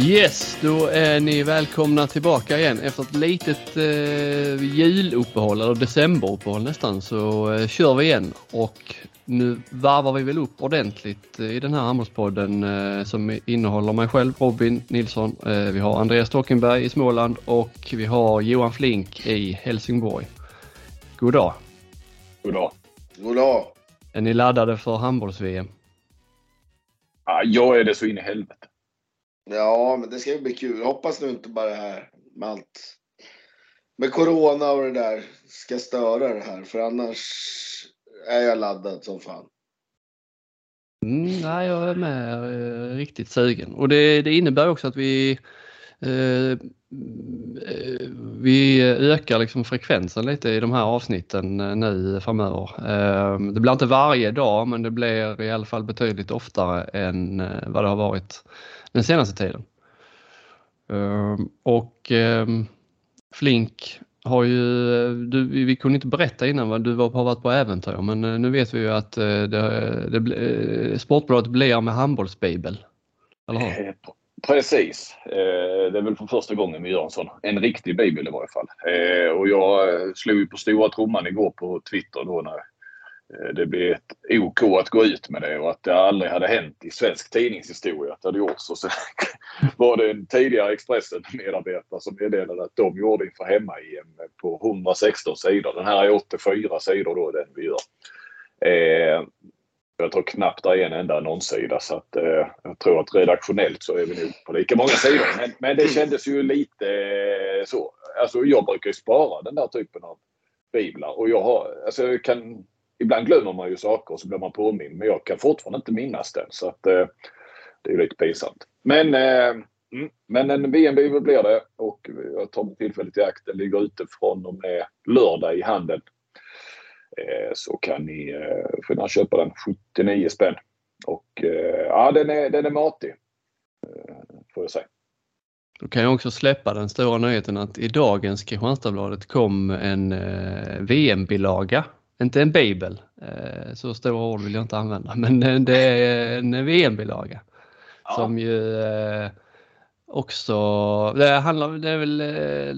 Yes, då är ni välkomna tillbaka igen. Efter ett litet eh, juluppehåll, eller decemberuppehåll nästan, så eh, kör vi igen. Och nu varvar vi väl upp ordentligt i den här handbollspodden eh, som innehåller mig själv, Robin Nilsson. Eh, vi har Andreas Stockenberg i Småland och vi har Johan Flink i Helsingborg. God dag! God dag! God dag! Är ni laddade för handbolls-VM? Ja, jag är det så in i helvete. Ja, men det ska ju bli kul. Hoppas nu inte bara det här med allt med corona och det där ska störa det här, för annars är jag laddad som fan. Mm, nej, jag är med eh, riktigt sugen och det, det innebär också att vi eh, eh vi ökar liksom frekvensen lite i de här avsnitten eh, nu framöver. Eh, det blir inte varje dag men det blir i alla fall betydligt oftare än eh, vad det har varit den senaste tiden. Ehm, och ehm, Flink har ju, eh, du, vi kunde inte berätta innan vad du var, har varit på äventyr men eh, nu vet vi ju att eh, det, det, Sportbladet blir med handbollsbibel. Eller hur? Precis. Det är väl för första gången vi gör en sån. En riktig bibel i varje fall. Och jag slog ju på stora trumman igår på Twitter då när Eh, det blev ett OK att gå ut med det och att det aldrig hade hänt i svensk tidningshistoria att det hade gjorts. Och sen var det en tidigare Expressen-medarbetare som meddelade att de gjorde inför hemma-EM på 116 sidor. Den här är 84 sidor då, den vi gör. Eh, jag tror knappt det är en enda annonssida så att eh, jag tror att redaktionellt så är vi nog på lika många sidor. Men, men det kändes ju lite eh, så. Alltså jag brukar ju spara den där typen av biblar och jag har, alltså jag kan ibland glömmer man ju saker och så blir man påmind. Men jag kan fortfarande inte minnas den. Så att, eh, det är lite pinsamt. Men, eh, mm, men en VM-bibel blir det och jag tar tillfället i akt. Den ligger ute från och med lördag i handeln. Eh, så kan ni eh, köpa den 79 spänn. Och eh, ja, den är, den är matig. Eh, får jag säga. Då kan jag också släppa den stora nyheten att i dagens Kristianstadsbladet kom en eh, VM-bilaga inte en bibel, eh, så stora ord vill jag inte använda, men det är en VM-bilaga. Ja. Som ju eh, också, det handlar, det är väl eh,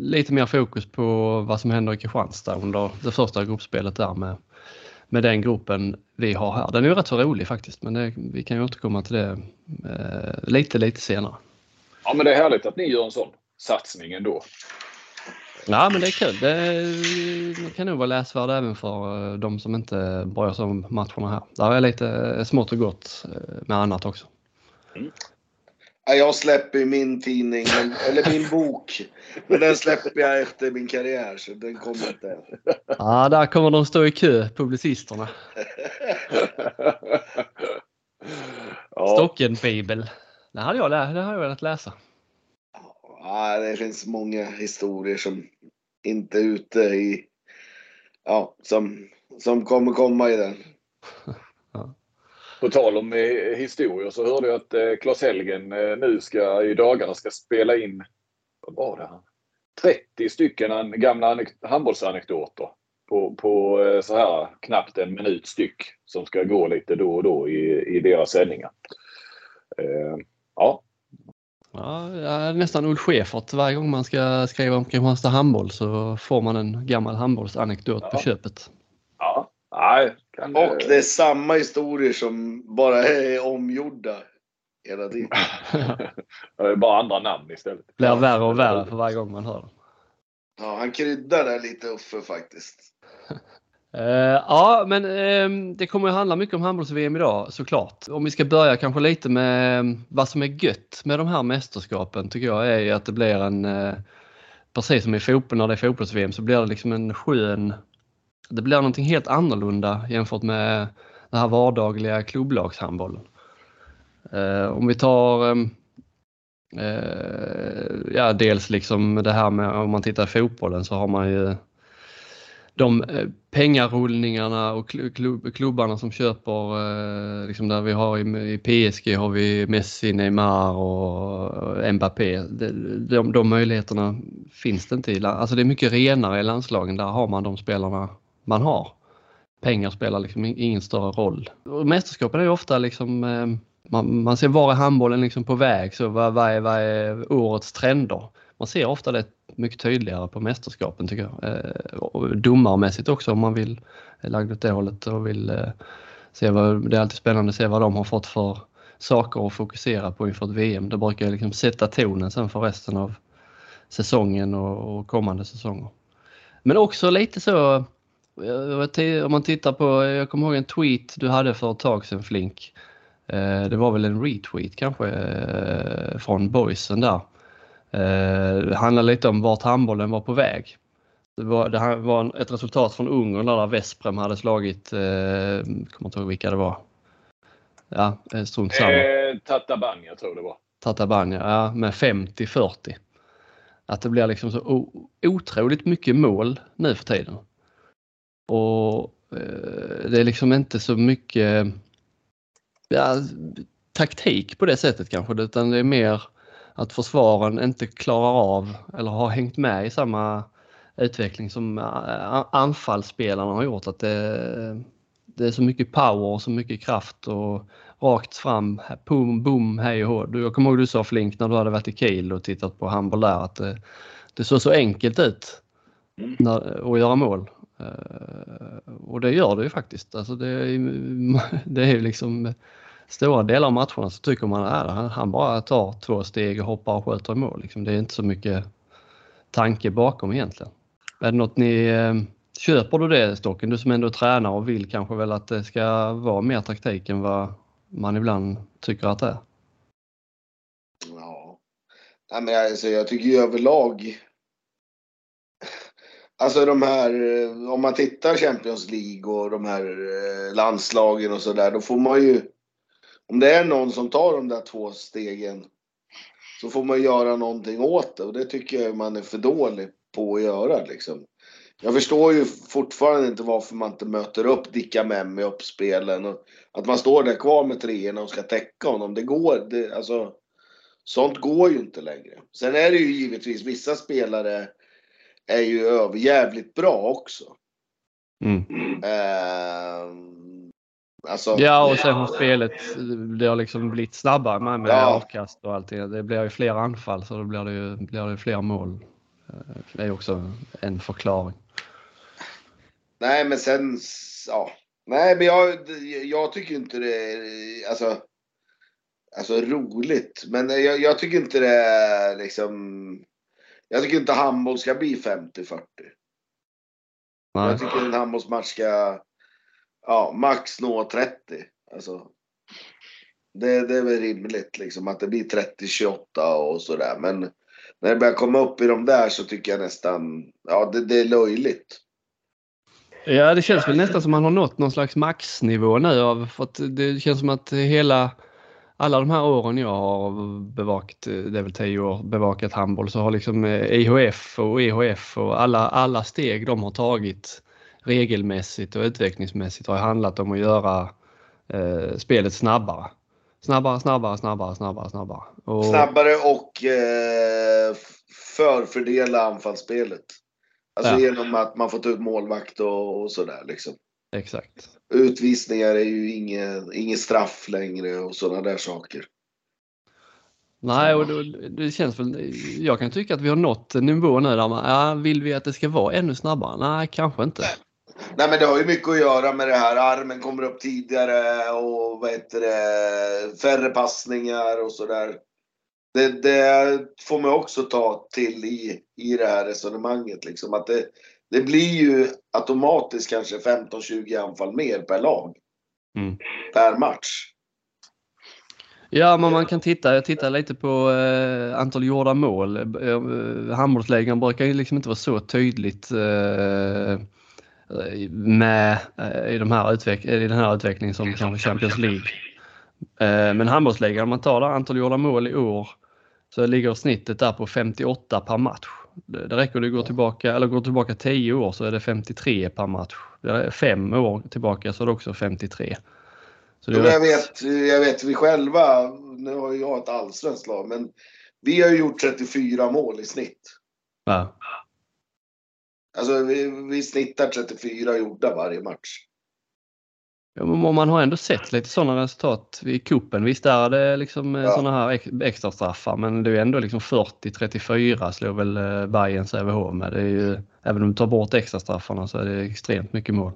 lite mer fokus på vad som händer i Kristianstad under det första gruppspelet där med, med den gruppen vi har här. Den är ju rätt så rolig faktiskt, men det, vi kan ju återkomma till det lite, lite senare. Ja, men det är härligt att ni gör en sån satsning ändå. Ja, men det är kul. Det kan nog vara läsvärd även för eh, de som inte bryr sig om matcherna här. Där är lite smått och gott eh, med annat också. Mm. Jag släpper min tidning, eller min bok. Men den släpper jag efter min karriär, så den kommer inte än. Ja, där kommer de stå i kö, publicisterna. ja. Stocken-bibel. Det hade jag, det hade jag velat läsa. Ja, det finns många historier som inte är ute i, ja, som, som kommer komma i den. På tal om eh, historier så hörde jag att eh, Claes Helgen eh, nu ska i dagarna ska spela in, vad var det? 30 stycken gamla handbollsanekdoter på, på så här knappt en minut styck som ska gå lite då och då i, i deras sändningar. Eh, ja, Ja, nästan Ulf Schäfert. Varje gång man ska skriva om Kristianstad handboll så får man en gammal handbollsanekdot ja. på köpet. Ja, nej. Kan... Och det är samma historier som bara är omgjorda hela tiden. det är bara andra namn istället. Det blir värre och värre för varje gång man hör dem. Ja, han kryddar där lite Uffe faktiskt. Uh, ja, men um, det kommer att handla mycket om handbolls-VM idag såklart. Om vi ska börja kanske lite med um, vad som är gött med de här mästerskapen tycker jag är att det blir en, uh, precis som i fotboll när det är fotbolls-VM så blir det liksom en skön, det blir någonting helt annorlunda jämfört med den här vardagliga klubblagshandbollen. Eh, om vi tar um, ja, dels liksom det här med om man tittar i fotbollen så har man ju de eh, pengarullningarna och klubb, klubbarna som köper, eh, liksom där vi har i, PSG har vi Messi, Neymar och Mbappé. De, de, de möjligheterna finns det inte i, alltså det är mycket renare i landslagen, där har man de spelarna man har. Pengar spelar liksom ingen större roll. Och mästerskapen är ju ofta liksom, eh, man, man ser var är handbollen liksom på väg, så vad, vad, är, vad är årets trender? Man ser ofta det mycket tydligare på mästerskapen tycker jag. Eh, och domarmässigt också om man vill eh, lagd åt det hållet och vill eh, se vad, det är alltid spännande att se vad de har fått för saker att fokusera på inför ett VM. Det brukar liksom sätta tonen sen för resten av säsongen och, och kommande säsonger. Men också lite så, eh, om man tittar på, jag kommer ihåg en tweet du hade för ett tag sedan Flink. Eh, det var väl en retweet kanske från boysen där. Det handlar lite om vart handbollen var på väg. Det var, det var ett resultat från Ungern där Vesprem hade slagit, eh, kommer inte ihåg vilka det var. Ja, eh, strunt samma. Eh, Tatabanya tror jag det var. Tatabanya, ja med 50-40. Att det blir liksom så otroligt mycket mål nu för tiden. Och eh, det är liksom inte så mycket ja, taktik på det sättet kanske utan det är mer att försvaren inte klarar av eller har hängt med i samma utveckling som eh, anfallsspelarna har gjort. Att det, det är så mycket power och så mycket kraft och rakt fram, boom, boom, hej och hå. Jag kommer ihåg du sa Flink när du hade varit i Kiel och tittat på handboll där att det, det såg så enkelt ut när, att göra mål. Eh, och det gör det ju faktiskt. Alltså det, det är ju liksom stora delar av matcherna så tycker man äh, att han bara tar två steg och hoppar och skjuter i mål. Liksom. Det är inte så mycket tanke bakom egentligen. Är det något ni eh, Köper du det Stocken, du som ändå tränar och vill kanske väl att det ska vara mer taktik än vad man ibland tycker att det är? Ja, Nej, men alltså, jag tycker ju överlag Alltså de här, om man tittar Champions League och de här eh, landslagen och sådär, då får man ju... Om det är någon som tar de där två stegen så får man göra någonting åt det och det tycker jag man är för dålig på att göra liksom. Jag förstår ju fortfarande inte varför man inte möter upp Dicka Mem i uppspelen. Och att man står där kvar med treorna och ska täcka honom. Det går, det, alltså. Sånt går ju inte längre. Sen är det ju givetvis vissa spelare är ju överjävligt bra också. Mm. Eh, alltså, ja, och sen har spelet det har liksom blivit snabbare med, med ja. avkast och allting. Det blir ju fler anfall så då blir det ju blir det fler mål. Eh, det är också en förklaring. Nej, men sen, ja. Nej, men jag, jag tycker inte det är, alltså, alltså roligt. Men jag, jag tycker inte det är liksom, jag tycker inte handboll ska bli 50-40. Jag tycker en handbollsmatch ska, ja, max nå 30. Alltså, det, det är väl rimligt liksom att det blir 30-28 och sådär. Men när det börjar komma upp i de där så tycker jag nästan, ja det, det är löjligt. Ja, det känns väl nästan som man har nått någon slags maxnivå nu. Av, för att det känns som att hela, alla de här åren jag har bevakat, det är väl tio år, bevakat handboll så har liksom IHF och EHF och alla, alla steg de har tagit regelmässigt och utvecklingsmässigt har handlat om att göra eh, spelet snabbare. Snabbare, snabbare, snabbare, snabbare, snabbare. Och... Snabbare och eh, förfördela anfallsspelet. Alltså ja. genom att man får ta ut målvakt och, och sådär liksom. Exakt. Utvisningar är ju inget, inget straff längre och sådana där saker. Nej, och då, det känns väl, jag kan tycka att vi har nått en nivå nu där man, ja, vill vi att det ska vara ännu snabbare? Nej, kanske inte. Nej men det har ju mycket att göra med det här, armen kommer upp tidigare och vad heter det, färre passningar och sådär det, det, får man också ta till i, i det här resonemanget. Liksom. Att det, det blir ju automatiskt kanske 15-20 anfall mer per lag. Mm. Per match. Ja, men man kan titta, jag tittar lite på eh, antal gjorda mål. Eh, handbollslägen brukar ju liksom inte vara så tydligt eh, med eh, i, de här utveck i den här utvecklingen som kanske Champions League. Eh, men handbollsligan, om man tar det antal gjorda mål i år så ligger snittet där på 58 per match. Det, räcker att du går tillbaka, eller går tillbaka 10 år så är det 53 per match. Det är fem år tillbaka så är det också 53. Så det jag, vet, jag vet vi själva, nu har jag ett allsvenskt lag, men vi har gjort 34 mål i snitt. Ja. Alltså vi, vi snittar 34 gjorda varje match. Ja, men man har ändå sett lite sådana resultat i kuppen. Visst där är det liksom ja. sådana här extra straffar men det är ändå liksom 40-34 slår väl Bayern Sävehof med. Det är ju, även om du tar bort extra straffarna så är det extremt mycket mål.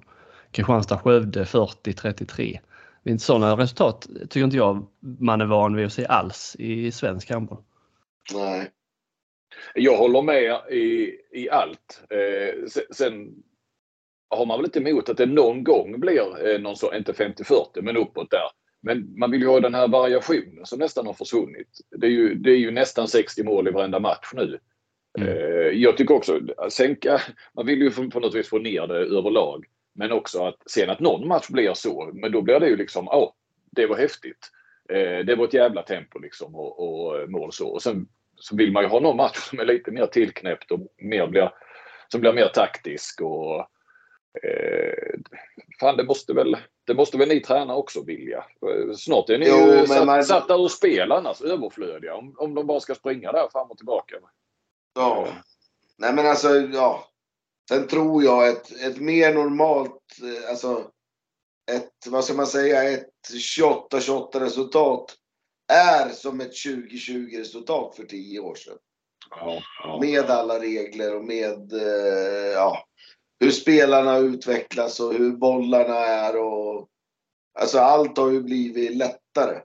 Kristianstad-Skövde 40-33. Inte sådana resultat tycker inte jag man är van vid att se alls i svensk handboll. Nej. Jag håller med i, i allt. Eh, sen har man väl inte emot att det någon gång blir eh, någon så, inte 50-40 men uppåt där. Men man vill ju ha den här variationen som nästan har försvunnit. Det är ju, det är ju nästan 60 mål i varenda match nu. Mm. Eh, jag tycker också, sänka, man vill ju på något vis få ner det överlag. Men också att sen att någon match blir så, men då blir det ju liksom, ja, oh, det var häftigt. Eh, det var ett jävla tempo liksom och, och mål så. Och sen så vill man ju ha någon match som är lite mer tillknäppt och mer blir, som blir mer taktisk och eh, fan det måste väl det måste väl ni tränare också vilja. Snart är ni jo, ju satt, man... satta ur spel annars, överflödiga om, om de bara ska springa där fram och tillbaka. Ja. Nej men alltså, ja. Sen tror jag ett, ett mer normalt, eh, alltså ett, vad ska man säga, ett 28-28 resultat är som ett 2020 resultat för 10 år sedan. Ja, ja. Med alla regler och med eh, ja, hur spelarna utvecklas och hur bollarna är och alltså allt har ju blivit lättare.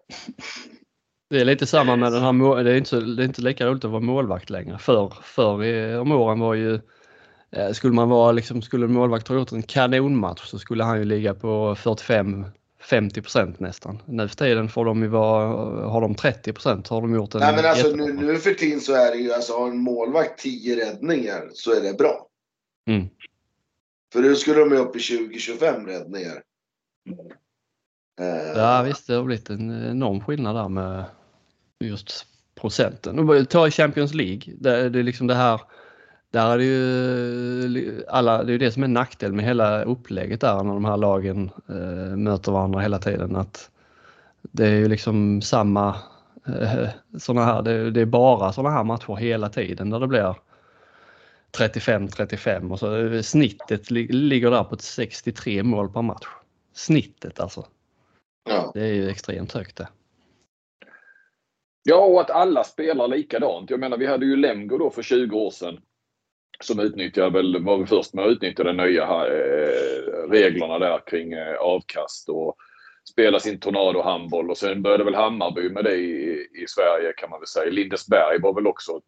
Det är lite samma med den här, det är inte, det är inte lika roligt att vara målvakt längre. Förr, förr om åren var ju Eh, skulle man vara liksom, skulle målvakten ha gjort en kanonmatch så skulle han ju ligga på 45 50% nästan. Nu för tiden får de ju vara, har de 30 har de gjort en Nej men alltså nu, nu för tiden så är det ju alltså har en målvakt 10 räddningar så är det bra. Mm. För nu skulle de ju upp i 20-25 räddningar. Uh, ja visst, det har blivit en enorm skillnad där med just procenten. Ta Champions League, det, det är liksom det här där är det ju alla, det är det som är nackdel med hela upplägget där när de här lagen eh, möter varandra hela tiden. Att det är ju liksom samma eh, såna här, det, det, är bara sådana här matcher hela tiden där det blir 35-35 och så eh, snittet ligger där på 63 mål per match. Snittet alltså. Ja. Det är ju extremt högt det. Ja, och att alla spelar likadant. Jag menar, vi hade ju Lemgo då för 20 år sedan som utnyttjade väl, var vi först med att utnyttja de nya eh, reglerna där kring eh, avkast och spela sin Tornado-handboll och sen började väl Hammarby med det i, i Sverige kan man väl säga. Lindesberg var väl också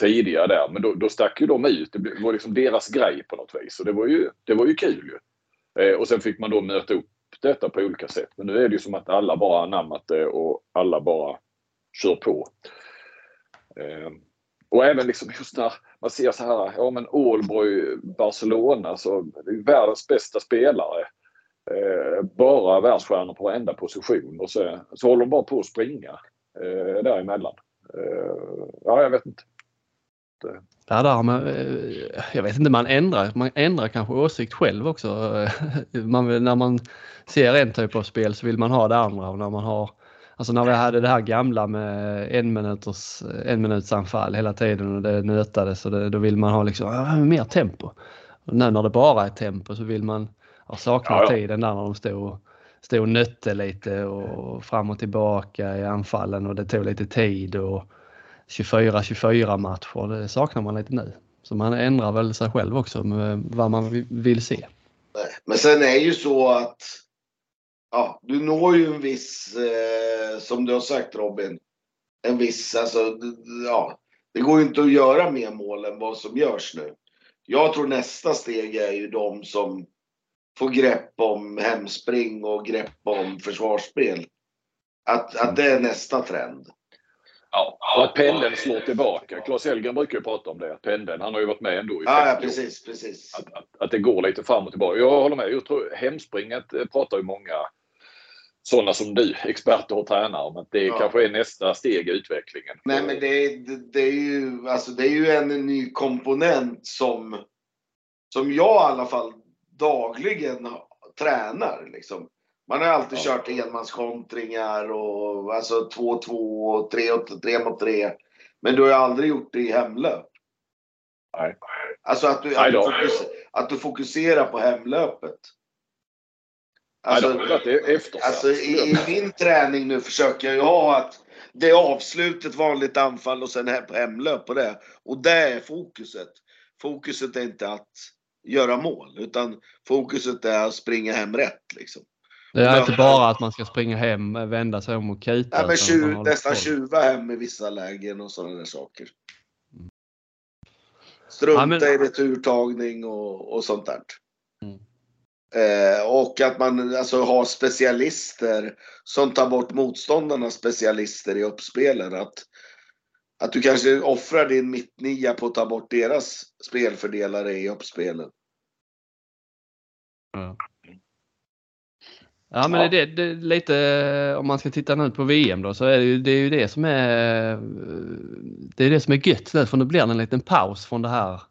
tidigare där men då, då stack ju de ut. Det var liksom deras grej på något vis och det var ju, det var ju kul ju. Eh, och sen fick man då möta upp detta på olika sätt. Men nu är det ju som att alla bara anammat det och alla bara kör på. Eh, och även liksom just när man ser så här, ja men Ålborg, Barcelona, så det är världens bästa spelare. Eh, bara världsstjärnor på varenda position och så, så håller de bara på att springa eh, däremellan. Eh, ja, jag vet inte. Det. Ja, där man, eh, jag vet inte, man ändrar, man ändrar kanske åsikt själv också. Man, när man ser en typ av spel så vill man ha det andra och när man har Alltså när vi hade det här gamla med en, minuters, en minuts anfall hela tiden och det nötades och det, då vill man ha liksom, mer tempo. Och nu när det bara är tempo så vill man ha sakna ja, ja. tiden där när de stod, stod och nötte lite och fram och tillbaka i anfallen och det tog lite tid och 24-24 matcher, det saknar man lite nu. Så man ändrar väl sig själv också med vad man vill se. Men sen är ju så att ja, du når ju en viss, eh, som du har sagt Robin, en viss, alltså, ja, det går ju inte att göra mer mål än vad som görs nu. Jag tror nästa steg är ju de som får grepp om hemspring och grepp om försvarsspel. Att, att det är nästa trend. Ja, och att pendeln slår tillbaka. Claes Elgen brukar ju prata om det. Pendeln, han har ju varit med ändå i ja, ja, precis, precis. Att, att, att, det går lite fram och tillbaka. Jag håller med. Jag tror hemspringet eh, pratar ju många sådana som du, experter och tränare, att det ja. kanske är nästa steg i utvecklingen. Nej, men det, det, det, är ju, alltså, det är ju en ny komponent som, som jag i alla fall dagligen tränar. Liksom. Man har alltid ja. kört enmanskontringar och alltså 2-2 och 3 mot 3. Men du har aldrig gjort det i hemlöp. Nej. Alltså att du, att du, fokuserar, att du fokuserar på hemlöpet. Alltså, alltså i, i, min träning nu försöker jag ju ha att det är avslutet, vanligt anfall och sen hemlöp på det. Och det är fokuset. Fokuset är inte att göra mål, utan fokuset är att springa hem rätt. Liksom. Det är inte bara att man ska springa hem, vända sig om och kuta. Ja, men tju, nästan tjuva hem i vissa lägen och sådana där saker. Strunta ja, men... i returtagning och, och sånt där. Mm. Eh, och att man alltså har specialister som tar bort motståndarnas specialister i uppspelen. Att, att du kanske offrar din mittnia på att ta bort deras spelfördelare i uppspelen. Ja. Ja men det, det, lite om man ska titta nu på VM då så är det ju det, är ju det som är det är det som är gött för nu blir det en liten paus från det här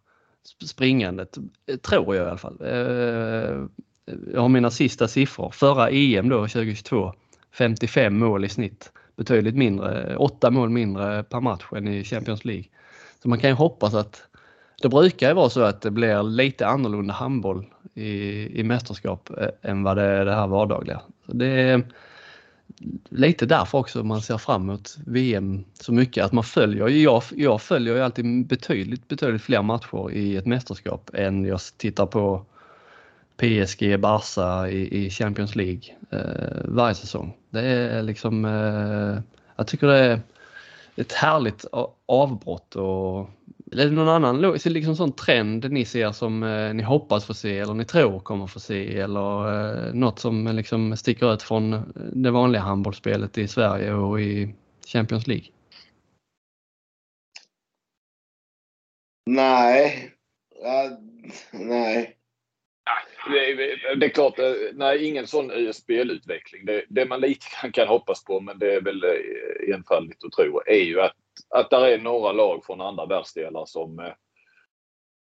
springandet. Tror jag i alla fall. Jag har mina sista siffror. Förra EM då 2022 55 mål i snitt. Betydligt mindre, 8 mål mindre per match än i Champions League. Så man kan ju hoppas att det brukar ju vara så att det blir lite annorlunda handboll i, i mästerskap eh, än vad det är det här vardagliga. Så det är lite därför också man ser fram emot VM så mycket. Att man följer, jag, jag följer ju alltid betydligt, betydligt fler matcher i ett mästerskap än jag tittar på PSG, Barca i, i Champions League eh, varje säsong. Det är liksom, eh, jag tycker det är ett härligt avbrott och är det någon annan liksom sån trend ni ser som eh, ni hoppas få se eller ni tror kommer få se eller eh, något som liksom sticker ut från det vanliga handbollsspelet i Sverige och i Champions League? Nej. Uh, nej. Det är klart, eh, nej, ingen sån spelutveckling. Det, det man lite kan, kan hoppas på, men det är väl eh, enfaldigt att tro, är ju att, att det är några lag från andra världsdelar som, eh,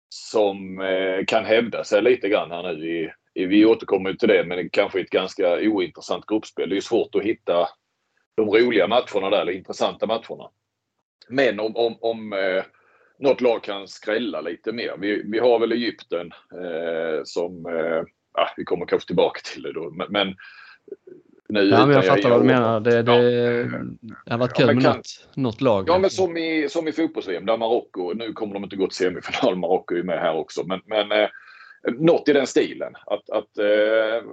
som kan hävda sig lite grann här nu. I, i, vi återkommer till det, men det kanske ett ganska ointressant gruppspel. Det är svårt att hitta de roliga matcherna där, eller intressanta matcherna. Men om, om, om något lag kan skrälla lite mer. Vi, vi har väl Egypten eh, som, eh, vi kommer kanske tillbaka till det då, men, men nu ja, men jag fattar vad du menar. Det, det, ja. det har varit kul ja, med kan, något, något lag. Ja, men som i, som i fotbolls-VM där Marocko, nu kommer de inte gå till semifinal, Marocko är med här också, men, men eh, något i den stilen. Att, att eh,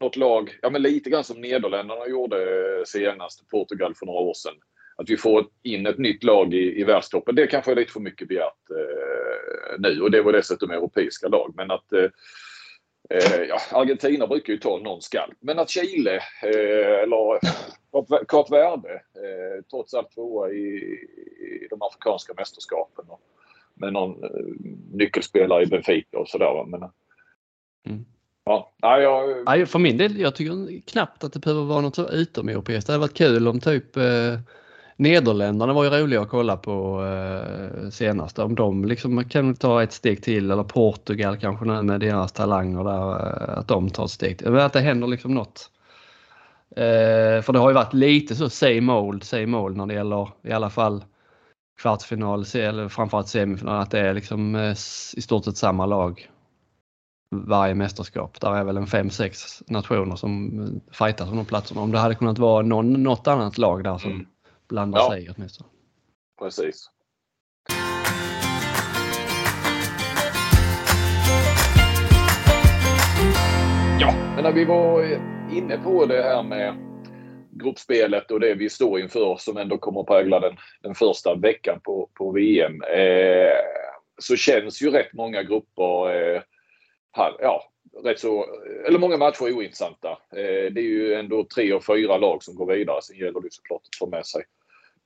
något lag, ja men lite grann som Nederländerna gjorde senast, Portugal för några år sedan att vi får in ett nytt lag i, i världstoppen. Det kanske är lite för mycket begärt eh, nu och det var dessutom europeiska lag. Men att eh, eh ja, Argentina brukar ju ta någon skalp. Men att Chile eh, eller Kap Verde eh, trots allt tvåa i, i de afrikanska mästerskapen. Och, med någon eh, nyckelspelare i Benfica och sådär. Men, mm. Ja, jag... för min del, jag tycker knappt att det behöver vara något så utomeuropeiskt. Det hade varit kul om typ eh, Nederländerna var ju roliga att kolla på eh, senast. Om de liksom kan ta ett steg till eller Portugal kanske nu med deras talanger där, eh, att de tar ett steg till. Men att det händer liksom något. Eh, för det har ju varit lite så same old, same old när det gäller i alla fall kvartsfinal eller framförallt semifinal. Att det är liksom eh, i stort sett samma lag varje mästerskap. Där är väl en 5-6 nationer som eh, fightas om de platserna. Om det hade kunnat vara någon, något annat lag där som mm blanda ja. sig åtminstone. Precis. Ja, men när vi var inne på det här med gruppspelet och det vi står inför som ändå kommer att prägla den, den första veckan på, på VM. Eh, så känns ju rätt många grupper eh, här, ja, rätt så, eller många matcher ointressanta. Eh, det är ju ändå tre och fyra lag som går vidare. Sen gäller det såklart att få med sig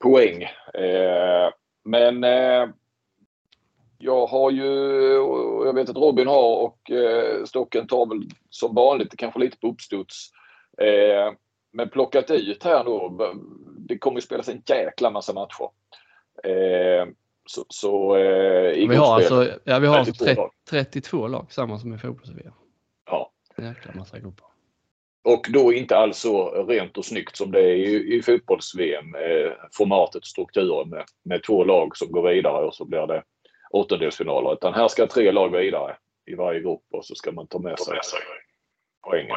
poäng. Eh, men eh, jag har ju, jag vet att Robin har och eh, Stocken tar väl som vanligt kanske lite på uppstuds. Eh, men plockat ut här då. Det kommer ju spelas en jäkla massa matcher. Eh, så, så eh, vi har alltså, ja, vi har 32, 30, 32 lag, samma som i fotbolls Ja. En jäkla massa grupper. Och då inte alls så rent och snyggt som det är i, i fotbolls-VM. Eh, formatet, strukturen med, med två lag som går vidare och så blir det åttondelsfinaler. Utan här ska tre lag vidare i varje grupp och så ska man ta med sig, poängen.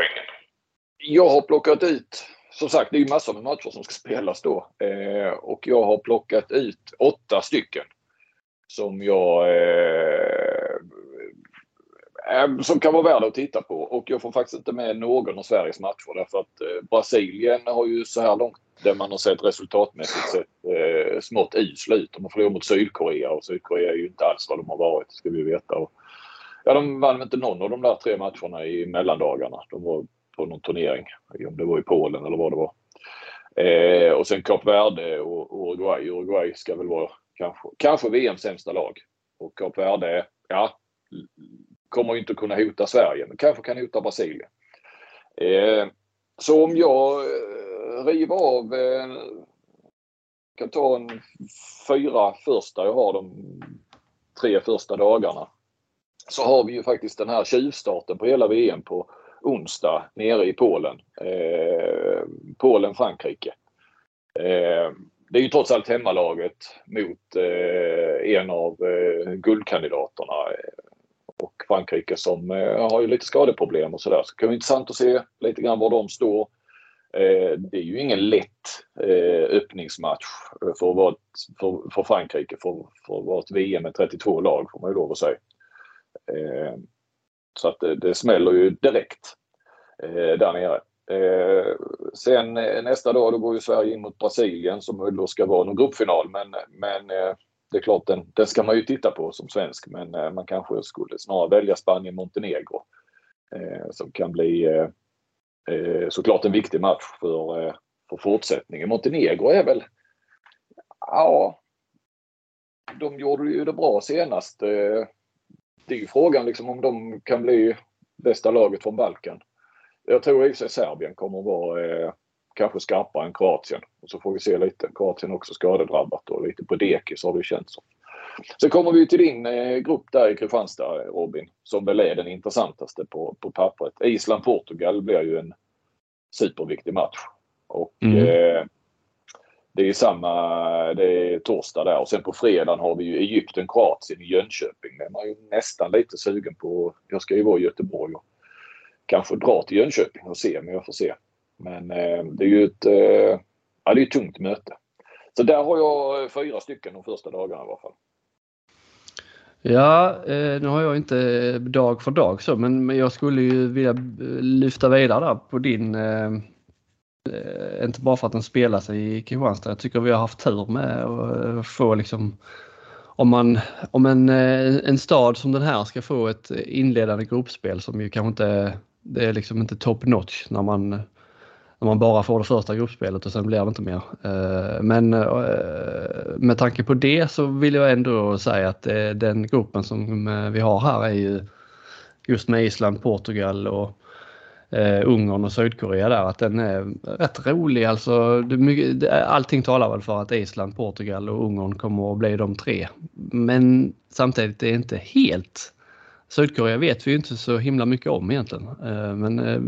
jag har plockat ut, som sagt det är ju massor med matcher som ska spelas då. Eh, och jag har plockat ut åtta stycken. Som jag eh, Ehm, som kan vara värda att titta på. Och jag får faktiskt inte med någon av Sveriges matcher därför att eh, Brasilien har ju så här långt där man har sett resultatmässigt sett eh, smått usla ut. De har förlorat mot Sydkorea och Sydkorea är ju inte alls vad de har varit ska vi veta. Och, ja, de vann inte någon av de där tre matcherna i mellandagarna. De var på någon turnering, om det var i Polen eller vad det var. Eh, och sen Kap Verde och Uruguay. Uruguay ska väl vara kanske, kanske VMs sämsta lag. Och Kap Verde, ja, kommer ju inte kunna hota Sverige, men kanske kan hota Brasilien. Eh, så om jag eh, river av, eh, kan ta en fyra första, jag har de tre första dagarna. Så har vi ju faktiskt den här tjuvstarten på hela VM på onsdag nere i Polen. Eh, Polen-Frankrike. Eh, det är ju trots allt hemmalaget mot eh, en av eh, guldkandidaterna och Frankrike som eh, har ju lite skadeproblem och sådär. Så det kan vara intressant att se lite grann var de står. Eh, det är ju ingen lätt eh, öppningsmatch eh, för, att vara, för, för Frankrike för, för att vara ett VM med 32 lag får man ju lov att säga. Eh, så att det, det smäller ju direkt eh, där nere. Sen nästa dag då går ju Sverige in mot Brasilien som då ska vara någon gruppfinal men, men det är klart, den, den ska man ju titta på som svensk men eh, man kanske skulle snarare välja Spanien-Montenegro. Eh, som kan bli eh, eh, såklart en viktig match för, eh, för fortsättningen. Montenegro är väl, ja, de gjorde ju det bra senast. Eh, det är ju frågan liksom om de kan bli bästa laget från Balkan. Jag tror i och för sig Serbien kommer att vara eh, kanske skarpare än Kroatien. Och så får vi se lite. Kroatien också skadedrabbat och lite på dekis har det känts som. Sen kommer vi till din eh, grupp där i Kristianstad Robin. Som väl är den intressantaste på, på pappret. Island-Portugal blir ju en superviktig match. Och mm. eh, det är samma, det är torsdag där och sen på fredagen har vi ju Egypten-Kroatien i Jönköping. Det är man ju nästan lite sugen på. Jag ska ju vara i Göteborg och kanske dra till Jönköping och se, men jag får se. Men eh, det är ju ett, eh, ja, det är ett tungt möte. Så där har jag eh, fyra stycken de första dagarna i alla fall. Ja, eh, nu har jag inte eh, dag för dag så, men, men jag skulle ju vilja eh, lyfta vidare där på din eh, inte bara för att den spelar sig i Kristianstad. Jag tycker vi har haft tur med att få liksom om, man, om en, en stad som den här ska få ett inledande gruppspel som ju kanske inte det är liksom inte top notch när man när man bara får det första gruppspelet och sen blir det inte mer. Eh, men eh, med tanke på det så vill jag ändå säga att eh, den gruppen som vi har här är ju just med Island, Portugal och Ungern och Sydkorea där att den är rätt rolig. Alltså, allting talar väl för att Island, Portugal och Ungern kommer att bli de tre. Men samtidigt är det inte helt Sydkorea vet vi ju inte så himla mycket om egentligen. Eh, men eh,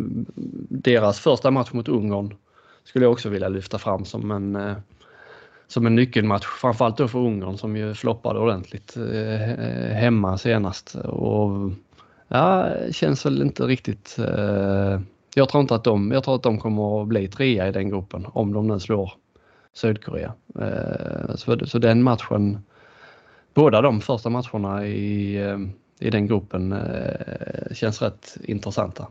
deras första match mot Ungern skulle jag också vilja lyfta fram som en, eh, som en nyckelmatch. Framförallt då för Ungern som ju floppade ordentligt hemma senast. Och ja, känns väl inte riktigt... Jag tror inte att de, jag tror att de kommer att bli trea i den gruppen om de nu slår Sydkorea. Så, så den matchen, båda de första matcherna i i den gruppen eh, känns rätt intressanta.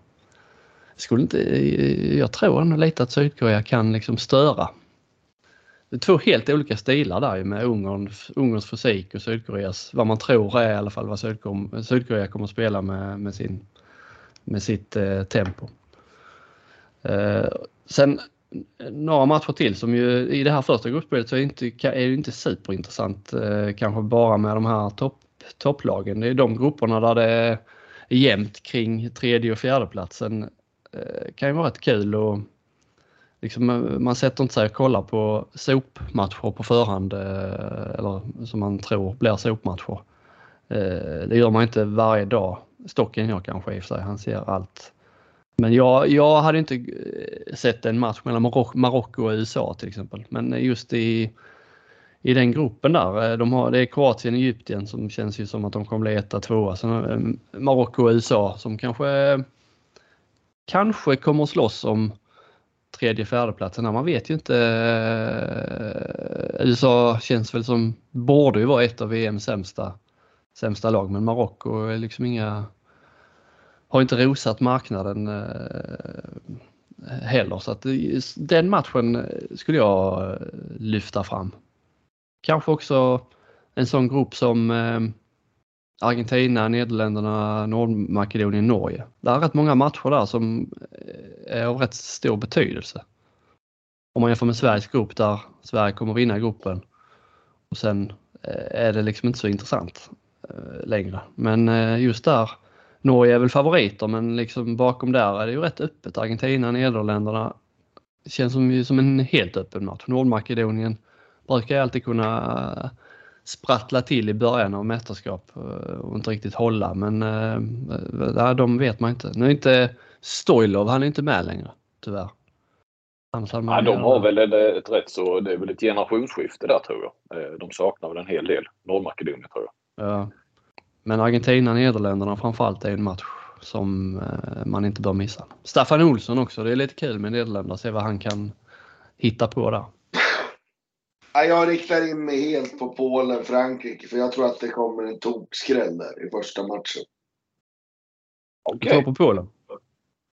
Skulle inte, eh, jag tror ändå lite att Sydkorea kan liksom störa. Det är två helt olika stilar där med Ungern, Ungerns fysik och Sydkoreas, vad man tror är i alla fall vad Sydkorea, Sydkorea kommer att spela med, med, sin, med sitt eh, tempo. Eh, sen några matcher till som ju i det här första gruppspelet så är, inte, är det inte superintressant eh, kanske bara med de här topp topplagen. Det är de grupperna där det är jämnt kring tredje och fjärdeplatsen. Eh, kan ju vara rätt kul och liksom, eh, man sätter inte sig och kollar på sopmatcher på förhand eh, eller som man tror blir sopmatcher. Eh, det gör man inte varje dag. Stocken jag kanske i och för sig, han ser allt. Men jag, jag hade inte eh, sett en match mellan Marocko och USA till exempel. Men just i i den gruppen där. Eh, de har, det är Kroatien och Egypten som känns ju som att de kommer bli etta, tvåa. Sen eh, Marocko och USA som kanske kanske kommer att slåss om tredje fjärdeplatsen. Man vet ju inte. Eh, USA känns väl som, borde ju vara ett av VMs sämsta, sämsta lag, men Marocko är liksom inga, har inte rosat marknaden heller. Så att den matchen skulle jag lyfta fram. Kanske också en sån grupp som eh, Argentina, Nederländerna, Nordmakedonien, Norge. Det är rätt många matcher där som eh, är av rätt stor betydelse. Om man jämför med Sveriges grupp där Sverige kommer vinna gruppen och sen eh, är det liksom inte så intressant längre. Men just där, Norge är väl favoriter men liksom bakom där är det ju rätt öppet. Argentina, Nederländerna känns som, som en helt öppen match. Nordmakedonien brukar alltid kunna sprattla till i början av mästerskap och inte riktigt hålla men äh, de vet man inte. Nu är inte Stoilov, han är inte med längre tyvärr. Ja, de har väl ett rätt så, det är väl ett generationsskifte där tror jag. De saknar väl en hel del, Nordmakedonien tror jag. Ja. Men Argentina, Nederländerna framförallt är en match som man inte bör missa. Staffan Olsson också, det är lite kul med Nederländerna, se vad han kan hitta på där. Jag riktar in mig helt på Polen, Frankrike, för jag tror att det kommer en tokskräll där i första matchen. Okej. Okay. på Polen?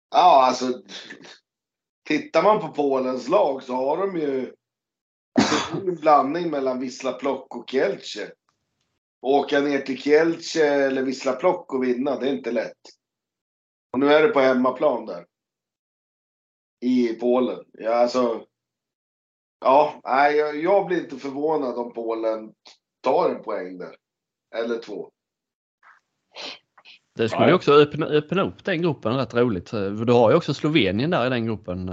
Ja, alltså. Tittar man på Polens lag så har de ju en blandning mellan Wisla Plock och Kielce. Åka ner till Kielce eller Wisla Plock och vinna, det är inte lätt. Och nu är det på hemmaplan där. I Polen. Ja, alltså. Ja, nej, jag, jag blir inte förvånad om Polen tar en poäng där. Eller två. Det skulle ju också öppna, öppna upp den gruppen rätt roligt. Du har ju också Slovenien där i den gruppen.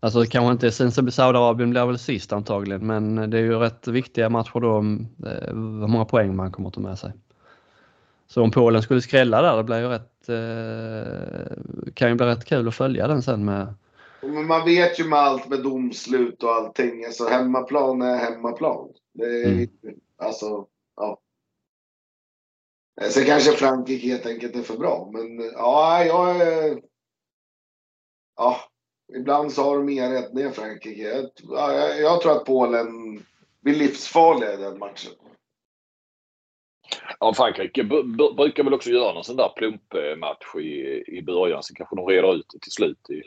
Alltså det kanske inte sen Saudiarabien blir väl sist antagligen men det är ju rätt viktiga matcher då om hur många poäng man kommer att ta med sig. Så om Polen skulle skrälla där det blir ju rätt, kan ju bli rätt kul att följa den sen med men man vet ju med allt med domslut och allting. Alltså hemmaplan är hemmaplan. Det är, mm. Alltså, ja. Sen kanske Frankrike helt enkelt är för bra. Men ja, jag är... Ja, ibland så har de inga rätt ner Frankrike. Jag, jag, jag tror att Polen blir livsfarliga i den matchen. Ja, Frankrike brukar väl också göra någon sån där plumpmatch i, i början. Så kanske de reder ut det till slut i,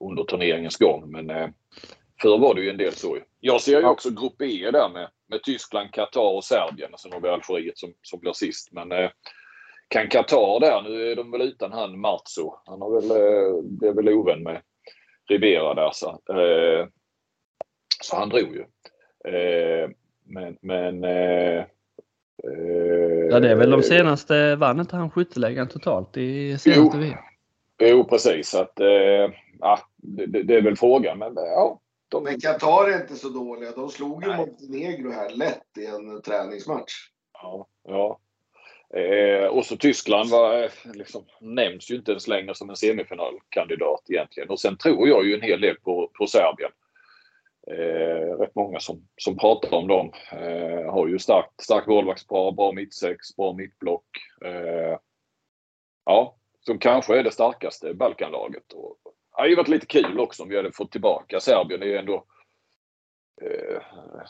under turneringens gång. Men eh, förr var det ju en del så. Jag ser ju också grupp E där med, med Tyskland, Qatar och Serbien. Sen har vi Algeriet som, som blir sist. Men eh, kan Qatar där, nu är de väl utan han Marzo. Han har väl, eh, blev väl ovän med Ribera där. Så, eh, så han drog ju. Eh, men men eh, Ja det är väl de senaste, vann inte han skyttelägaren totalt i senaste VM? Jo precis. Att, eh, ja, det, det, är väl frågan. Men, ja, de... men Qatar är inte så dåliga. De slog ju Montenegro här lätt i en träningsmatch. Ja, ja. Eh, och så Tyskland var, eh, liksom, nämns ju inte ens längre som en semifinalkandidat egentligen. Och sen tror jag ju en hel del på, på Serbien. Eh, rätt många som, som pratar om dem. Eh, har ju starkt, starkt målvaktspar, bra mittsex, bra mittblock. Eh, ja, som kanske är det starkaste Balkanlaget. Och, hade ju varit lite kul också om vi hade fått tillbaka Serbien. Det är ju ändå eh,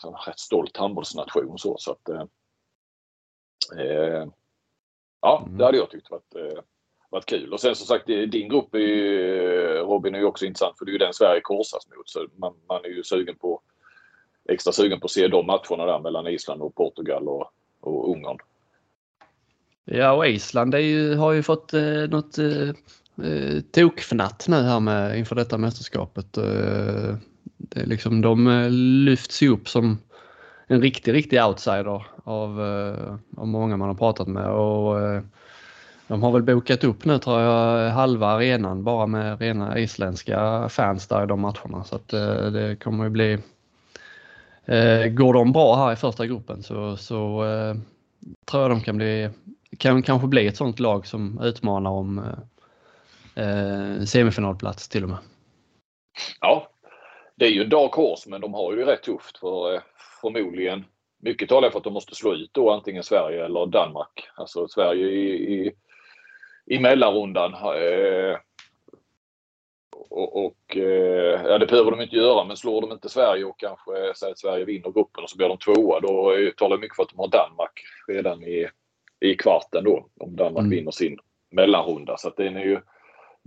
en rätt stolt handbollsnation. Så, så att, eh, eh, ja, mm. det hade jag tyckt varit, eh, varit kul. Och sen som sagt din grupp är ju, Robin är ju också intressant för det är ju den Sverige korsas mot. Så man, man är ju sugen på extra sugen på att se de matcherna där mellan Island och Portugal och, och Ungern. Ja, och Island ju, har ju fått eh, något eh, eh, tokfnatt nu här med, inför detta mästerskapet. Eh, det är liksom, de eh, lyfts ju upp som en riktig, riktig outsider av, eh, av många man har pratat med. Och, eh, de har väl bokat upp nu tror jag halva arenan bara med rena isländska fans där i de matcherna. Så att eh, det kommer ju bli... Eh, går de bra här i första gruppen så, så tror jag de kan bli kan kanske bli ett sånt lag som utmanar om eh, semifinalplats till och med. Ja, det är ju en dark horse men de har ju det rätt tufft för eh, förmodligen mycket talar för att de måste slå ut då antingen Sverige eller Danmark. Alltså Sverige i, i, i mellanrundan. Eh, och, och eh, ja, det behöver de inte göra, men slår de inte Sverige och kanske säger att Sverige vinner gruppen och så blir de tvåa, då talar det mycket för att de har Danmark redan i, i kvarten då. Om Danmark mm. vinner sin mellanrunda. Så att den är ju,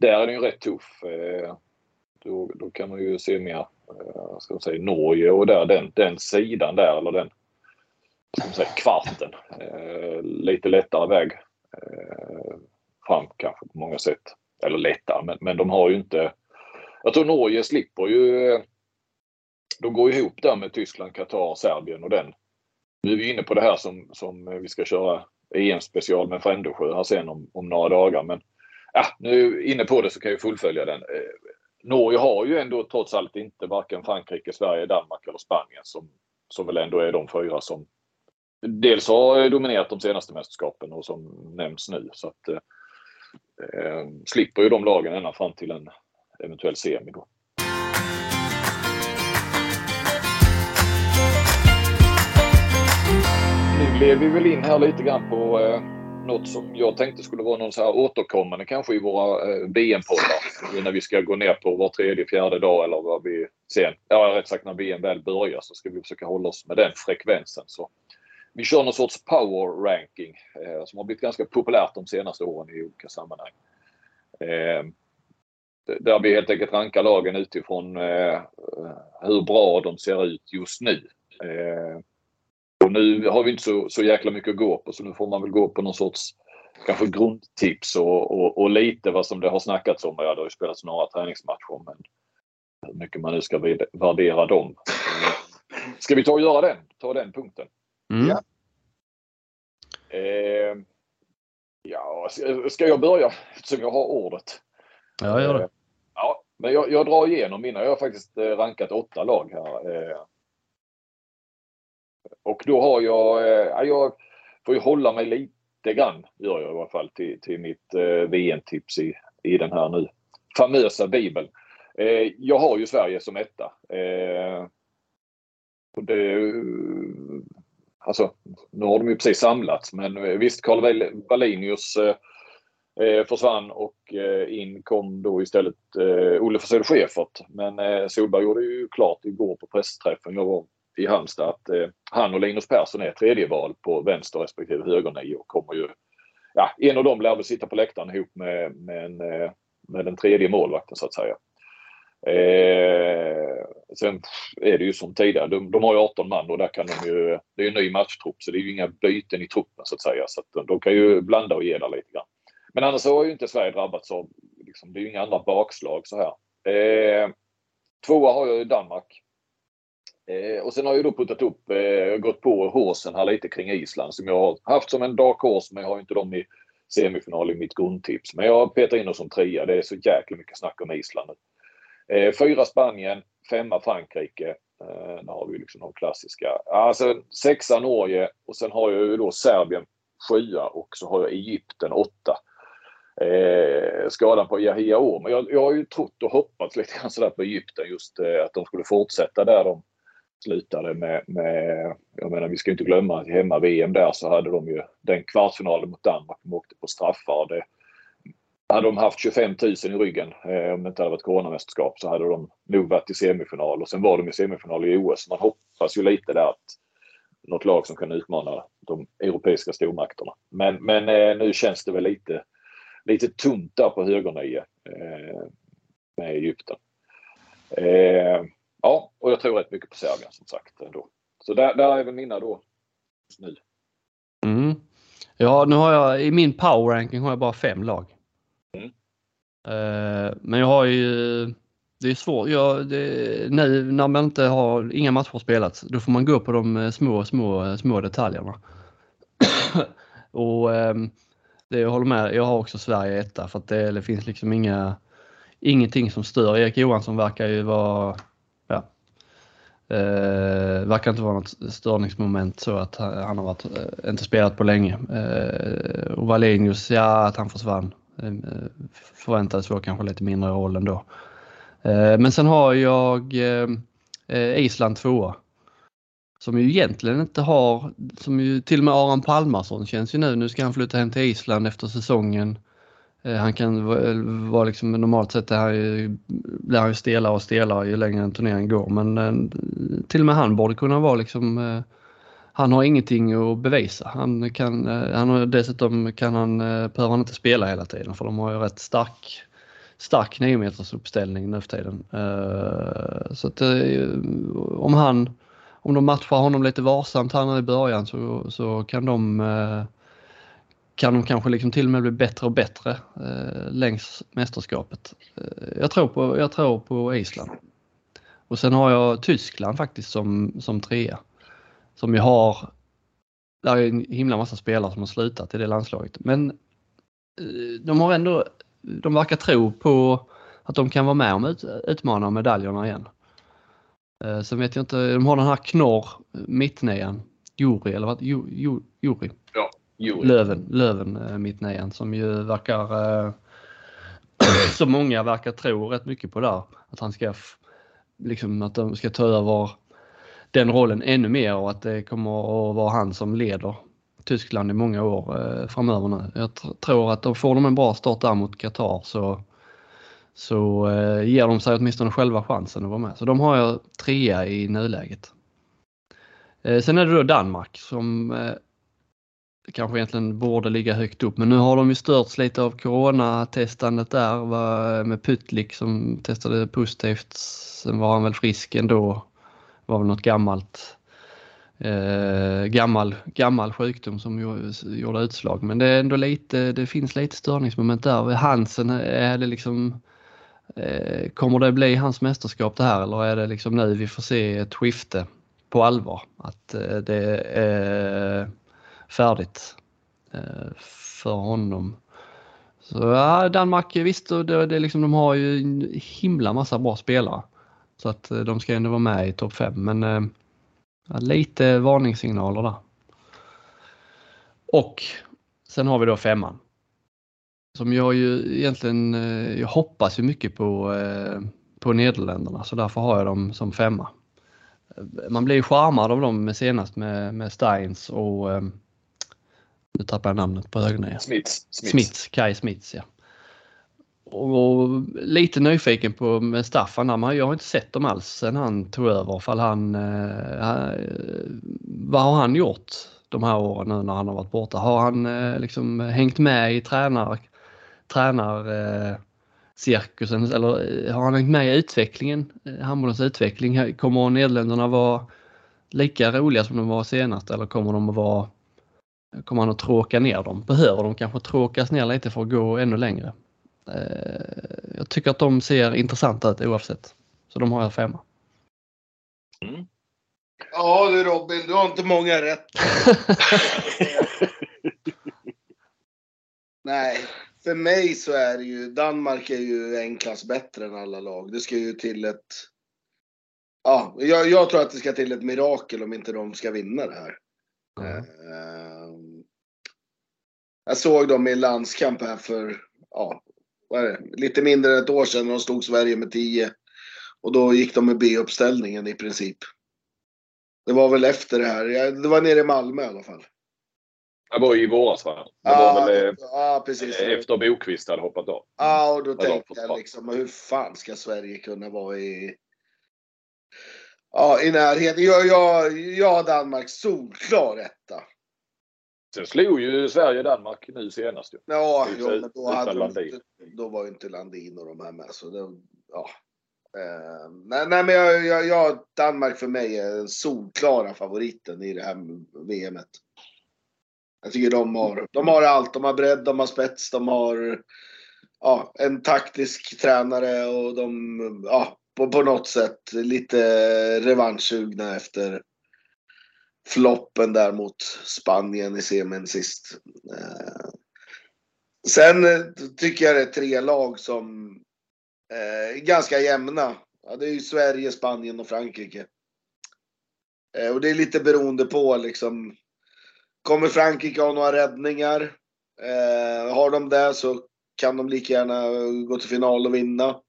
där är den ju rätt tuff. Eh, då, då kan man ju se mer, eh, ska man säga, Norge och där, den, den sidan där, eller den ska man säga, kvarten. Eh, lite lättare väg fram kanske på många sätt. Eller lättare, men, men de har ju inte... Jag tror Norge slipper ju... De går ihop där med Tyskland, Qatar, Serbien och den. Nu är vi inne på det här som, som vi ska köra EM-special med Frändesjö här sen om, om några dagar. Men ja, nu inne på det så kan jag fullfölja den. Eh, Norge har ju ändå trots allt inte varken Frankrike, Sverige, Danmark eller Spanien som, som väl ändå är de fyra som dels har dominerat de senaste mästerskapen och som nämns nu. Så att, eh, eh slipper ju de lagen ända fram till en eventuell semi. Då. Nu gled vi väl in här lite grann på eh, något som jag tänkte skulle vara någon så här återkommande kanske i våra eh, VM-poddar. När vi ska gå ner på var tredje, fjärde dag eller vad vi sen, ja rätt sagt när VM väl börjar så ska vi försöka hålla oss med den frekvensen. Så vi kör någon sorts power ranking eh, som har blivit ganska populärt de senaste åren i olika sammanhang. Eh, där vi helt enkelt rankar lagen utifrån eh, hur bra de ser ut just nu. Eh, och nu har vi inte så, så jäkla mycket att gå på så nu får man väl gå på någon sorts kanske grundtips och, och, och lite vad som det har snackats om. Ja, det har ju spelats några träningsmatcher men hur mycket man nu ska värdera dem. Ska vi ta och göra den? Ta den punkten. Mm. Ja. Eh, ja, ska jag börja eftersom jag har ordet? Ja, gör det. Eh, ja, men jag, jag, drar igenom mina. Jag har faktiskt eh, rankat åtta lag här. Eh, och då har jag, eh, jag får ju hålla mig lite grann, gör jag i alla fall, till, till mitt eh, VM-tips i, i den här nu famösa bibeln. Eh, jag har ju Sverige som etta. Eh, och det eh, alltså, nu har de ju precis samlats men eh, visst Carl Wallinius eh, eh, försvann och eh, in kom då istället eh, Olle Forsell Schäfert. Men eh, Solberg gjorde ju klart igår på pressträffen jag var i Halmstad att eh, han och Linus Persson är tredje val på vänster respektive högernio och kommer ju Ja, en av dem lär väl sitta på läktaren ihop med, med, en, eh, med den tredje målvakten så att säga. Eh, sen är det ju som tidigare, de, de har ju 18 man och där kan de ju, det är en ny matchtrupp så det är ju inga byten i truppen så att säga. Så att eh, de kan ju blanda och ge där lite grann. Men annars har ju inte Sverige drabbats av, liksom, det är ju inga andra bakslag så här. Eh, tvåa har jag ju Danmark. Eh, och sen har jag då puttat upp, eh, gått på håsen här lite kring Island som jag har haft som en dark horse men jag har inte dem i semifinal i mitt grundtips. Men jag petar in dem som trea. Det är så jäkla mycket snack om Island nu. Eh, fyra Spanien, femma Frankrike. Eh, där har vi liksom de klassiska. Alltså sexa Norge och sen har jag ju då Serbien sjua och så har jag Egypten åtta. Eh, skadan på Yahya Or. Men jag, jag har ju trott och hoppats lite grann sådär på Egypten just eh, att de skulle fortsätta där de slutade med, med, jag menar vi ska inte glömma att hemma VM där så hade de ju den kvartsfinalen mot Danmark. De åkte på straffar. Det, hade de haft 25 000 i ryggen, eh, om det inte hade varit coronamästerskap, så hade de nog varit i semifinal. Och sen var de i semifinal i OS. Man hoppas ju lite där att något lag som kan utmana de europeiska stormakterna. Men, men eh, nu känns det väl lite, lite tunt där på högernio eh, med Egypten. Eh, ja, och jag tror rätt mycket på Serbien som sagt. Ändå. Så där, där är väl mina då nu. Mm. Ja, nu har jag i min power ranking har jag bara fem lag. Mm. Uh, men jag har ju, det är svårt, jag, det, nu när man inte har, inga matcher spelats, då får man gå på de eh, små, små, små detaljerna. och um, det jag håller med, jag har också Sverige etta för att det, det finns liksom inga, ingenting som stör. Erik Johansson verkar ju vara, Eh, verkar inte vara något störningsmoment så att han har varit, eh, inte spelat på länge. Eh, och Wallenius, ja att han försvann. Eh, förväntades få kanske lite mindre roll ändå. Eh, men sen har jag eh, eh, Island tvåa. Som ju egentligen inte har, som ju till och med Aron Palmarsson känns ju nu, nu ska han flytta hem till Island efter säsongen. Eh, han kan eh, vara liksom, normalt sett här, eh, blir han ju stelare och stelare ju längre en turnering går men till och med han borde kunna vara liksom han har ingenting att bevisa. Han kan, han har, dessutom kan han, behöver han inte spela hela tiden för de har ju rätt stark, stark 9 meters uppställning nu för tiden. Så att om han, om de matchar honom lite varsamt här nu i början så, så kan de kan de kanske liksom till och med bli bättre och bättre eh, längs mästerskapet. Eh, jag, tror på, jag tror på Island. Och sen har jag Tyskland faktiskt som, som trea. Som ju har, där är en himla massa spelare som har slutat i det landslaget. Men eh, de har ändå, de verkar tro på att de kan vara med om ut, utmana medaljerna igen. Eh, sen vet jag inte, de har den här Knorr, mittnian, Juri eller vad? Juri. Ja. Löven, Löven eh, mittnian som ju verkar, eh, som många verkar tro rätt mycket på där. Att han ska, liksom att de ska ta över den rollen ännu mer och att det kommer att vara han som leder Tyskland i många år eh, framöver nu. Jag tror att de får de en bra start där mot Qatar så, så eh, ger de sig åtminstone själva chansen att vara med. Så de har jag trea i nuläget. Eh, sen är det då Danmark som eh, kanske egentligen borde ligga högt upp. Men nu har de ju störts lite av coronatestandet där med Pytlik som testade positivt. Sen var han väl frisk ändå. Det var väl något gammalt eh, gammal, gammal sjukdom som gjorde utslag. Men det är ändå lite, det finns lite störningsmoment där. Hansen, är det liksom eh, Kommer det bli hans mästerskap det här eller är det liksom nu vi får se ett skifte på allvar? Att eh, det är färdigt eh, för honom. Så ja, Danmark visst, det, det liksom, de har ju en himla massa bra spelare. Så att eh, de ska ändå vara med i topp 5 men eh, ja, lite varningssignaler där. Och sen har vi då femman. Som jag ju egentligen, eh, jag hoppas ju mycket på, eh, på Nederländerna så därför har jag dem som femma. Man blir ju charmad av dem senast med, med Steins och nu tappar jag namnet på ögonen. Smits. Smits. Smits. Kai Smits ja. Och, och, lite nyfiken på med Staffan där, jag har inte sett dem alls sen han tog över. Fall han, eh, vad har han gjort de här åren nu när han har varit borta? Har han eh, liksom hängt med i tränar, tränar eh, cirkusen eller eh, har han hängt med i utvecklingen, eh, handbollens utveckling? Kommer Nederländerna vara lika roliga som de var senast eller kommer de att vara kommer han att tråka ner dem? Behöver de kanske tråkas ner lite för att gå ännu längre? Eh, jag tycker att de ser intressanta ut oavsett. Så de har jag femma. Mm. Ja du Robin, du har inte många rätt. Nej, för mig så är det ju, Danmark är ju en klass bättre än alla lag. Det ska ju till ett, ja, jag, jag tror att det ska till ett mirakel om inte de ska vinna det här. Mm. Jag såg dem i landskamp här för, ja, vad är det? lite mindre än ett år sedan. De stod Sverige med 10. Och då gick de med B-uppställningen i princip. Det var väl efter det här. Det var nere i Malmö i alla fall. Det var i våras va? Det ja, var väl ja, precis. efter Bokvist hade hoppat av. Ja, och då tänkte jag liksom, hur fan ska Sverige kunna vara i Ja, i närheten. Jag, jag, jag har Danmark solklar etta. Sen slog ju Sverige Danmark nu senast. Ju. Ja, jo, men då, hade Landin. då var ju inte Landin och de här med. Så det, ja. Eh, nej, nej, men jag, jag, jag, Danmark för mig är den solklara favoriten i det här VMet. Jag tycker de har, de har allt. De har bredd, de har spets, de har ja, en taktisk tränare och de, ja, på, på något sätt lite revanschsugna efter floppen där mot Spanien i semin sist. Eh, sen eh, tycker jag det är tre lag som eh, är ganska jämna. Ja, det är ju Sverige, Spanien och Frankrike. Och det är lite beroende på liksom. Kommer Frankrike ha några räddningar? Har de det så kan de lika gärna gå till final och vinna.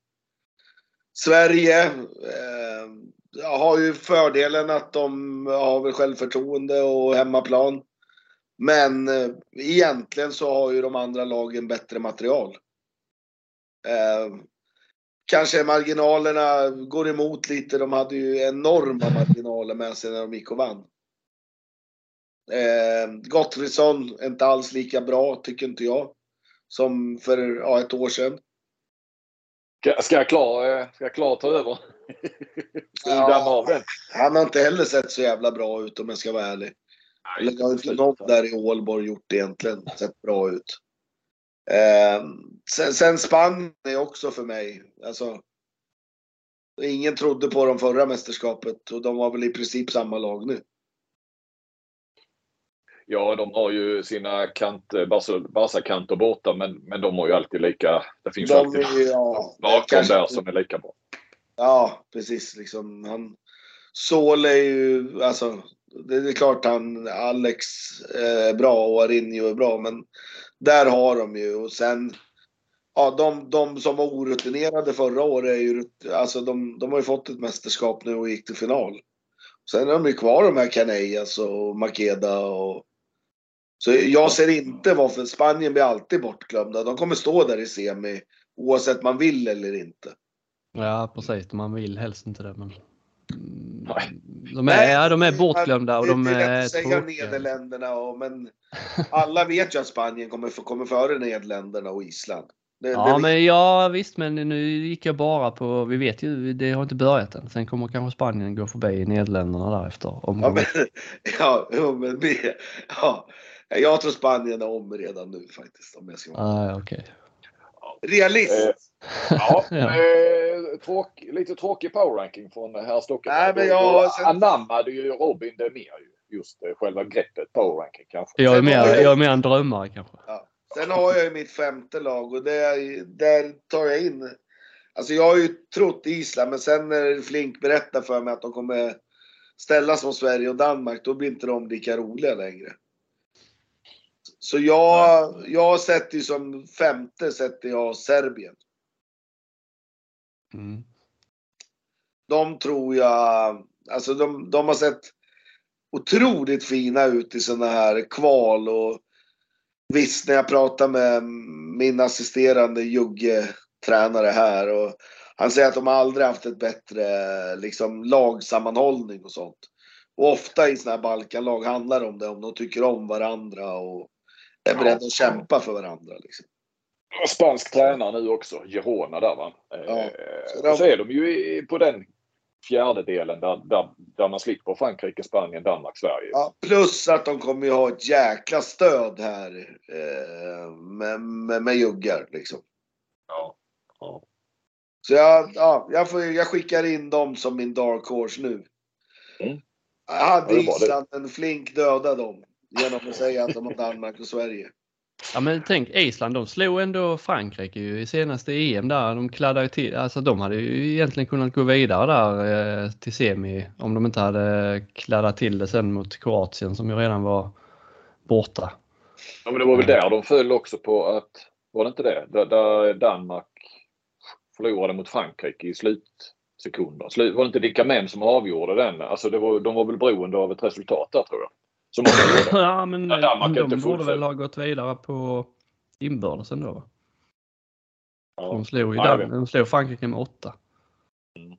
Sverige har ju fördelen att de har väl självförtroende och hemmaplan. Men eh, egentligen så har ju de andra lagen bättre material. Eh, kanske marginalerna går emot lite. De hade ju enorma marginaler med sig när de gick och vann. Eh, Gottfridsson är inte alls lika bra, tycker inte jag, som för ja, ett år sedan. Ska, jag klar, ska jag klar eh, ta över? Ja. Han har inte heller sett så jävla bra ut om jag ska vara ärlig. Eller det har inte någon där i Ålborg gjort egentligen sett bra ut. Eh, sen, sen Spanien är också för mig, alltså. Ingen trodde på dem förra mästerskapet och de var väl i princip samma lag nu. Ja, de har ju sina kant, Barca- Barca-kanter borta, men, men de har ju alltid lika... Det finns De alltid ja, bakom kanske- där som är lika bra. Ja, precis. Liksom, han, Sol är ju, alltså, det är klart han, Alex eh, är bra och Arinho är bra, men där har de ju. Och sen, ja, de, de som var orutinerade förra året är ju, alltså de, de har ju fått ett mästerskap nu och gick till final. Sen är de ju kvar de här Canellas och Makeda och så jag ser inte varför Spanien blir alltid bortglömda. De kommer stå där i semi oavsett man vill eller inte. Ja precis, man vill helst inte det men Nej. de är, ja, de är bortglömda och de Det är lätt är att säga tråkiga. Nederländerna, och, men alla vet ju att Spanien kommer, för- kommer före Nederländerna och Island. Det, Ja det, men ja visst men nu gick jag bara på, vi vet ju, det har inte börjat än. Sen kommer kanske Spanien gå förbi Nederländerna där efter ja, men, ja, men ja, jag tror Spanien är om redan nu faktiskt. Om jag ska vara Ah, okej. Realist. Eh, Ja, Ja. eh, tråk, lite tråkig power ranking från herr Stockholm. Nej, men jag- sen- anammade ju Robin det mer ju. Just eh, själva greppet power ranking kanske. Jag är mer, jag- jag är mer en drömmare kanske. Sen har jag ju mitt femte lag och där, där tar jag in... Alltså jag har ju trott Island men sen när Flink berättar för mig att de kommer ställas mot Sverige och Danmark då blir inte de lika roliga längre. Så jag, jag sätter ju som femte sätter jag Serbien. Mm. De tror jag, alltså de, de har sett otroligt fina ut i sådana här kval och visst när jag pratar med min assisterande Jugge, tränare här och han säger att de aldrig haft ett bättre liksom lagsammanhållning och sånt. Och ofta i sådana här Balkanlag handlar det om det, om de tycker om varandra och är beredda att kämpa för varandra. Liksom. Spansk tränare nu också. Girona där va. Eh, Ja. Så är de ju på den fjärdedelen där, där, där man slipper Frankrike, Spanien, Danmark, Sverige. Ja, plus att de kommer ju ha ett jäkla stöd här eh, med, med, med juggar liksom. Ja. Ja. Så jag, ja, jag, får, jag skickar in dem som min dark horse nu. Mm. Jag hade Ja. Island en flink döda dem genom att säga att de har Danmark och Sverige. Ja men tänk Island, de slog ändå Frankrike ju i senaste EM där. De kladdade ju till, alltså de hade ju egentligen kunnat gå vidare där eh, till semi om de inte hade kladdat till det sen mot Kroatien som ju redan var borta. Ja, men det var väl där de föll också på att, var det inte det? Där, där Danmark förlorade mot Frankrike i slutsekunder. Slut, var det inte vilka män som avgjorde den? Alltså det var, de var väl beroende av ett resultat där tror jag. Som avgjorde. Ja men Ja, Danmark de inte borde väl ha gått vidare på inbördes ändå va? Ja. De slog, ju Ja, de slog Frankrike med åtta. Mm.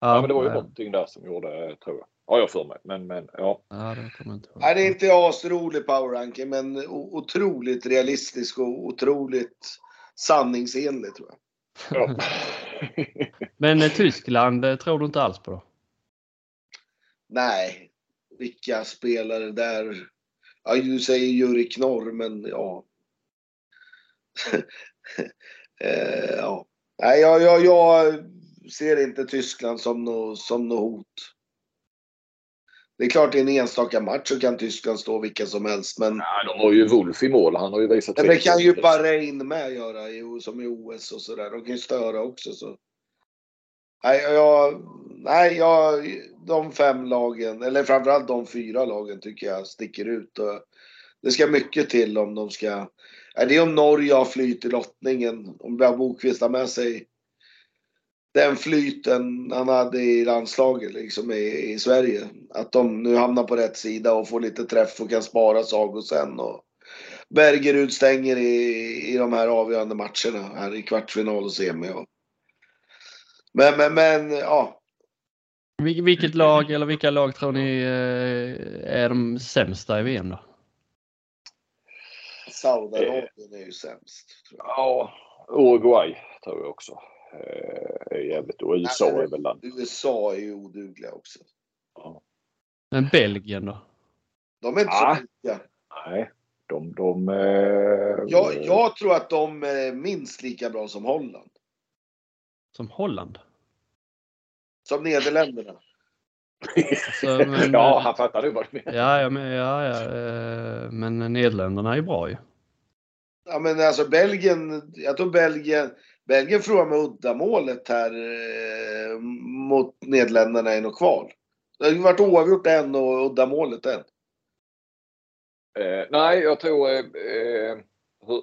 Ja, men det var ju nej. någonting där som gjorde, tror jag. Ja, jag för mig. Men, men ja. Ja, det kommer inte. Nej, det är inte asrolig power ranking, men otroligt realistisk och otroligt sanningsenlig tror jag. ja. Men eh, Tyskland eh, tror du inte alls på då? Nej, vilka spelare där. Ja, du säger Juri Knorr, men ja. eh, ja. Nej, jag, jag, jag ser inte Tyskland som något som nå hot. Det är klart i en enstaka match så kan Tyskland stå vilka som helst, men Nej, de har ju Wolf i mål. Han har ju visat men det kan ju Bahrain med göra som i OS och sådär. De kan ju störa också. Så. Nej, jag, nej jag, de fem lagen, eller framförallt de fyra lagen tycker jag sticker ut. Och det ska mycket till om de ska... Är det är om Norge har flyt i lottningen. Om Björn Bokvist har med sig den flyten han hade i landslaget liksom i, i Sverige. Att de nu hamnar på rätt sida och får lite träff och kan spara Sago sen. Och Bergerud stänger i, i de här avgörande matcherna här i kvartsfinal och semi. Och. Men, men, men ja. Vilket lag eller vilka lag tror ni eh, är de sämsta i VM då? Saudiarabien är ju sämst. Ja, Uruguay tror jag också. Eh, är jävligt. Och USA är väl land. USA är ju odugliga också. Ja. Men Belgien då? De är inte Ah. så lika. Nej, de... de eh, Jag, jag tror att de är minst lika bra som Holland. Som Holland? Som Nederländerna. Så, men, ja, han fattar nu vad du menar. Ja, ja, men, ja, ja, eh, men Nederländerna är ju bra ju. Ja men alltså Belgien, jag tror Belgien, Belgien förlorar med uddamålet här eh, mot Nederländerna i något kval. Det har ju varit oavgjort en och uddamålet en. Eh, nej, jag tror... Eh, eh, hur,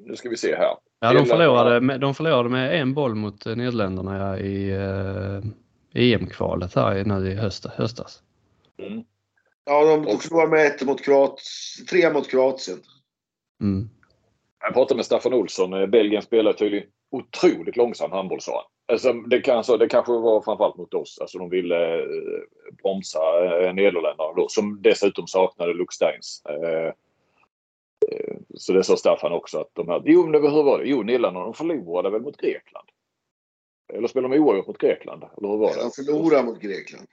nu ska vi se här. Ja, de förlorade, med, de förlorade med en boll mot eh, Nederländerna ja, i eh, EM-kvalet här i- nu i höst, höstas. Mm. Ja, de förlorar med ett mot Kroatien, tre mot Kroatien. Mm. Jag pratade med Staffan Olsson. Eh, Belgien spelar tydligen otroligt långsam handboll sa han. Alltså, det, kan, alltså, det kanske var framförallt mot oss. Alltså, de ville eh, bromsa eh, Nederländerna då, som dessutom saknade Luke Steins. Eh, så det sa Staffan också att de här... Jo, men hur var det? Jo, Nederländerna de förlorade väl mot Grekland? Eller spelade de oavgjort mot Grekland? Eller hur var det? De förlorar mot Grekland.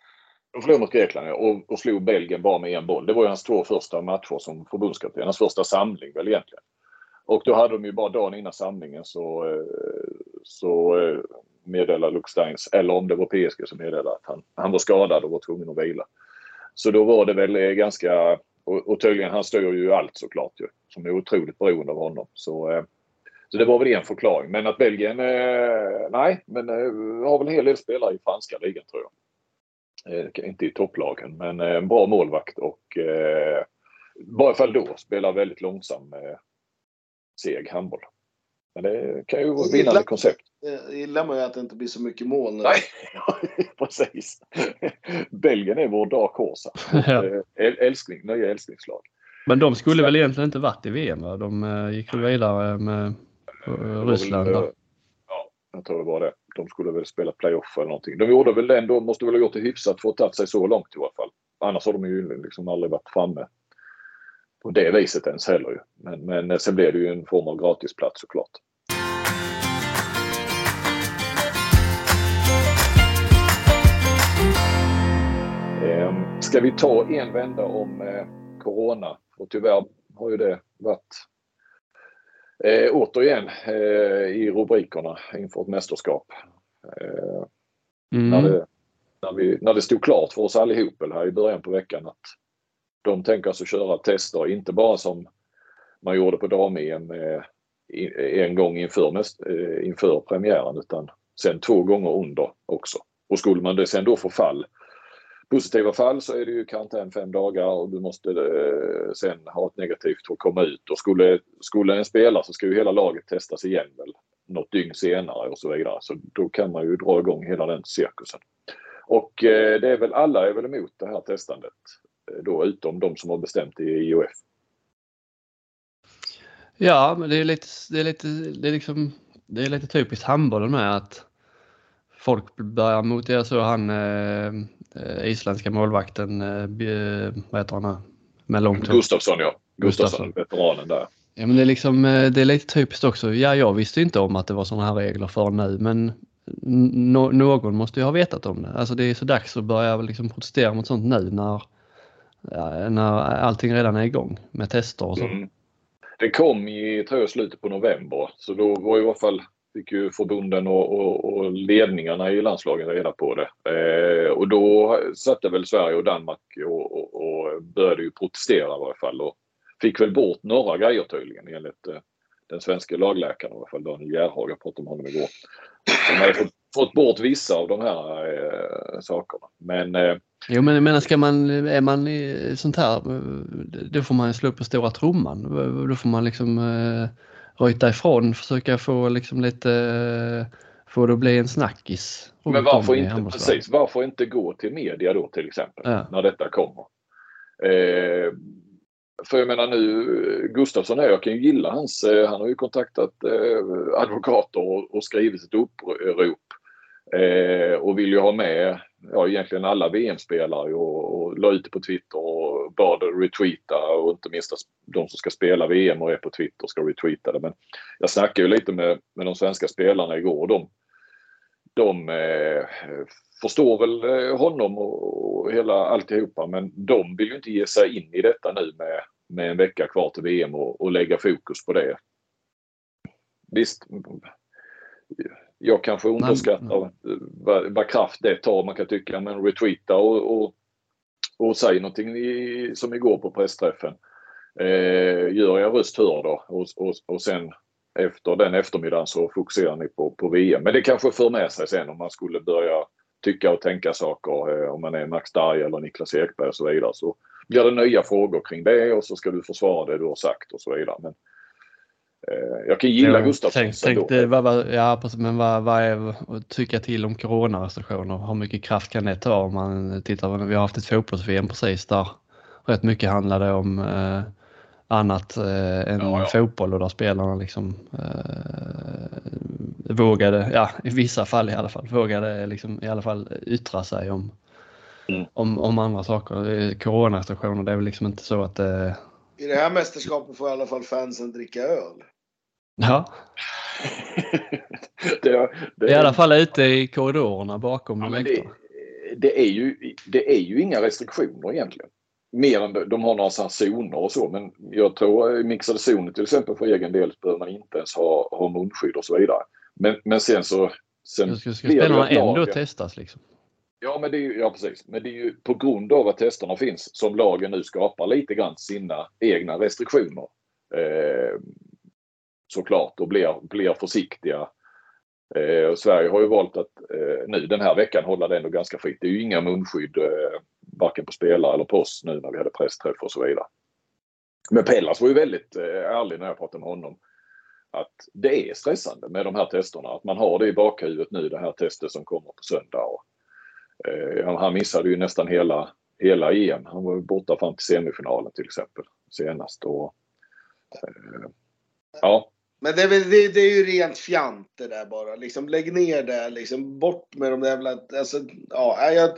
De förlorade mot Grekland ja, och, och slog Belgien bara med en boll. Det var ju hans två första matcher som förbundskapten. Hans första samling väl egentligen. Och då hade de ju bara dagen innan samlingen så, eh, så eh, meddelade Luke Steins, eller om det var PSG som meddelade att han, han var skadad och var tvungen att vila. Så då var det väl eh, ganska, och, och tydligen han styr ju allt såklart ju, som är otroligt beroende av honom. Så, eh, så det var väl en förklaring. Men att Belgien, eh, nej, men eh, har väl en hel del spelare i franska ligan tror jag. Inte i topplagen, men en bra målvakt och i varje fall då spelar väldigt långsam seg handboll. Men det kan ju vara ett vinnande koncept. Det gillar man ju att det inte blir så mycket mål. nu. Nej, precis. Belgien är vår dark horse. Eh, äl- Älskling, nya älsklingslag. Men de skulle väl egentligen inte varit i VM? Va? De eh, gick väl vidare med eh, Ryssland. väl, Ja, jag tror det var det. De skulle väl spela playoff eller någonting. De gjorde väl det ändå, måste väl ha gjort det hyfsat för att ta sig så långt i alla fall. Annars har de ju liksom aldrig varit framme på det viset ens heller ju. Men, men eh, sen blev det ju en form av gratisplats såklart. Ehm, Ska vi ta en vända om eh, Corona? Och tyvärr har ju det varit eh, återigen eh, i rubrikerna inför ett mästerskap. Eh, när, Mm. det, när, vi, när det stod klart för oss allihop här i början på veckan att de tänker alltså köra tester, inte bara som man gjorde på dam-EM eh, en gång inför, eh, inför premiären utan sen två gånger under också. Och skulle man det sen då få fall, positiva fall så är det ju karantän fem dagar och du måste eh, sen ha ett negativt för att komma ut. Och skulle, skulle en spela så ska ju hela laget testas igen väl något dygn senare och så vidare. Så då kan man ju dra igång hela den cirkusen. Och det är väl alla är väl emot det här testandet. Då utom de som har bestämt i IOF. Ja, men det är lite, det är lite, det är liksom, det är lite typiskt handbollen med att folk börjar motsäga så han eh, isländska målvakten, eh, vad heter han här? Med långt. Gustafsson ja. Gustafsson, veteranen där. Ja, men det är liksom, eh, det är lite typiskt också. Ja, jag visste inte om att det var sådana här regler för nu, men nå- någon måste ju ha vetat om det. Alltså det är så dags att börja liksom protestera mot sånt nu när, när allting redan är igång med tester och så. Mm. Det kom i, tror jag, slutet på november. Så då var i alla fall, fick ju förbunden och, och, och ledningarna i landslagen reda på det. Eh, och då satte väl Sverige och Danmark och, och, och började ju protestera i varje fall. Och fick väl bort några grejer tydligen enligt eh, den svenska lagläkaren i alla fall, Daniel Gerhag. Jag pratade med honom igår. De hade fått, fått bort vissa av de här eh, sakerna. Men eh, Jo men jag menar ska man, är man i sånt här, då får man slå på stora trumman. Då får man liksom eh, ryta ifrån, försöka få liksom lite, eh, får det bli en snackis. Men varför inte, precis, varför inte gå till media då till exempel Ja. när detta kommer? Eh, för jag menar nu, Gustafsson här, jag kan ju gilla hans, eh, han har ju kontaktat eh, advokater och, och skrivit ett upprop eh, och vill ju ha med ja, egentligen alla VM-spelare och, och la ut det på Twitter och bad retweeta och inte minst att de som ska spela VM och är på Twitter ska retweeta det. Men jag snackade ju lite med, med de svenska spelarna igår de, de eh, förstår väl eh, honom och, och hela alltihopa men de vill ju inte ge sig in i detta nu med, med en vecka kvar till VM och, och lägga fokus på det. Visst, jag kanske underskattar mm. vad, vad kraft det tar. Man kan tycka men retweeta och, och, och säg någonting i, som igår på pressträffen. Eh, gör er röst hörd då och, och, och sen efter den eftermiddagen så fokuserar ni på, på VM. Men det kanske för med sig sen om man skulle börja tycka och tänka saker. Eh, om man är Max Darj eller Niklas Ekberg och så vidare. Så blir det nya frågor kring det och så ska du försvara det du har sagt och så vidare. Men, eh, jag kan gilla Jo, Gustafsson. Tänk, tänk det, vad, vad, ja, men vad, vad är att tycka till om coronarestriktioner? Hur mycket kraft kan det ta om man tittar vi har haft ett fotbolls-VM precis där rätt mycket handlade om eh, annat eh, än Ja, ja. fotboll och där spelarna liksom eh, vågade, ja i vissa fall i alla fall, vågade liksom i alla fall yttra sig om, Mm. om, om andra saker. Eh, Coronarestriktioner, det är väl liksom inte så att det I det här mästerskapet får i alla fall fansen dricka öl. Ja, det, det, i alla fall ute i korridorerna bakom Ja, det, det, är ju, det är ju inga restriktioner egentligen. Mer än de, de har några sådana zoner och så men jag tror i mixade zoner till exempel för egen del behöver man inte ens ha, ha munskydd och så vidare. Men, men sen så... Sen ska, ska spelarna ändå testas liksom. Ja, men det är ju, ja, precis. Men det är ju på grund av att testerna finns som lagen nu skapar lite grann sina egna restriktioner. Eh, såklart och blir, blir försiktiga. Eh, och Sverige har ju valt att eh, nu den här veckan hålla det ändå ganska fritt. Det är ju inga munskydd eh, varken på spelare eller på oss nu när vi hade pressträff och så vidare. Men Pellas var ju väldigt eh, ärlig när jag pratade med honom. Att det är stressande med de här testerna. Att man har det i bakhuvudet nu det här testet som kommer på söndag. Och, Eh, han missade ju nästan hela, hela EM. Han var borta fram till semifinalen till exempel senast. Och, eh, ja, men det är, väl, det, det är ju rent fjant det där bara. Liksom, lägg ner det. Liksom, bort med de där jävla... Alltså, ja, nej, jag,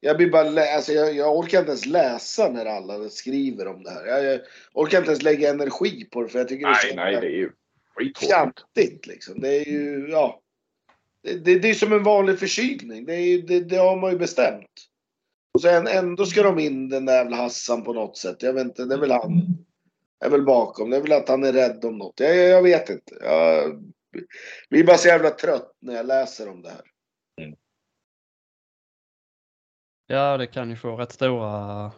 jag blir bara... Alltså, jag, jag orkar inte ens läsa när alla skriver om det här. Jag, jag orkar inte ens lägga energi på det för jag tycker det är nej, nej, det är ju fjantigt. Liksom. Det är ju... Ja. Det, det, det är som en vanlig förkylning. Det, är, det, det har man ju bestämt. Och sen ändå ska de in den där jävla Hassan på något sätt. Jag vet inte, det är väl han. Är väl bakom. Det är väl att han är rädd om något. Jag, jag, vet inte. Jag blir bara så jävla trött när jag läser om det här. Ja, det kan ju få rätt stora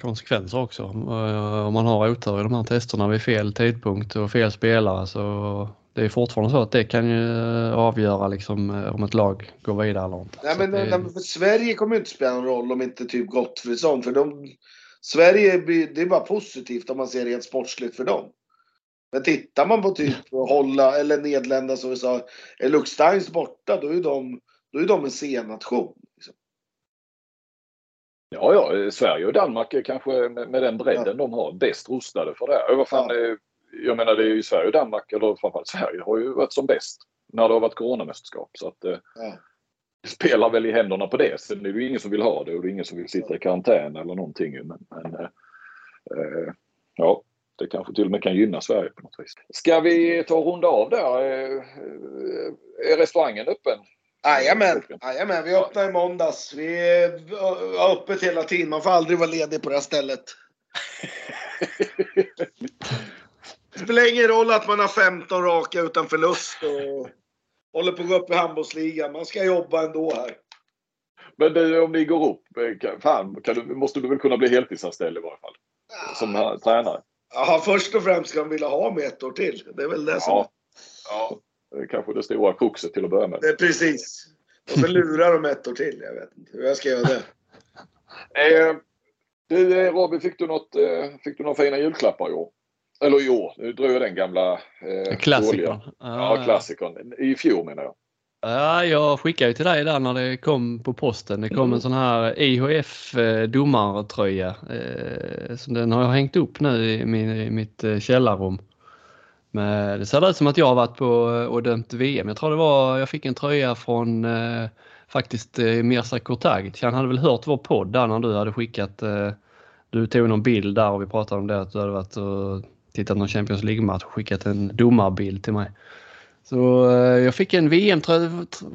konsekvenser också. Eh, Om man har otur i de här testerna vid fel tidpunkt och fel spelare så det är fortfarande så att det kan ju avgöra liksom eh, om ett lag går vidare eller inte. Nej, men, det, nej, men för Sverige kommer ju inte spela någon roll om inte typ Gottfridsson. För de, Sverige, det är bara positivt om man ser rent sportsligt för dem. Men tittar man på typ Holland eller Nederländerna som vi sa, är Luxsteins borta då är de, då är de en C-nation. Liksom. Ja, ja, Sverige och Danmark är kanske med, med den bredden de har bäst rustade för det. Vad fan, Ja. Jag menar det är ju Sverige och Danmark, eller framförallt Sverige, har ju varit som bäst när det har varit coronamästerskap. Så att eh, Ja. Spelar väl i händerna på det. Sen är det ju ingen som vill ha det och det är ingen som vill sitta i karantän eller någonting. Men, men eh, eh, ja, det kanske till och med kan gynna Sverige på något vis. Ska vi ta och runda av där? Eh, eh, Är restaurangen öppen? Jajamän, jajamän, vi öppnar i måndags. Vi har öppet hela tiden. Man får aldrig vara ledig på det här stället. Det spelar ingen roll att man har 15 raka utan förlust och håller på att gå upp i handbollsligan. Man ska jobba ändå här. Men du, om ni går upp, eh, fan, kan du, måste du väl kunna bli heltidsanställd i varje fall? Som här, tränare? Ja, först och främst ska de vilja ha mig ett år till. Det är väl det som... Ja. ja. Det är kanske det stora kruxet till att börja med. Det är precis. Och så lurar de ett år till. Jag vet inte hur jag ska göra det. Eh, du eh, Robin, fick du, något, eh, fick du några fina julklappar i år? Eller i år, nu drog jag den gamla eh, Klassikern. dåliga. Ja, klassikern. I fjol menar jag. Ja, jag skickade ju till dig där när det kom på posten. Det kom en sån här IHF eh, domartröja. Eh, så den har jag hängt upp nu i, min, i mitt eh, källarrum. Men det ser ut som att jag har varit på och dömt VM. Jag tror det var, jag fick en tröja från eh, faktiskt eh, Mirza Kurtagic. Han hade väl hört vår podd där när du hade skickat, eh, du tog någon bild där och vi pratade om det att du hade varit och tittat någon Champions League-match och skickat en domarbild till mig. Så eh, jag fick en VM,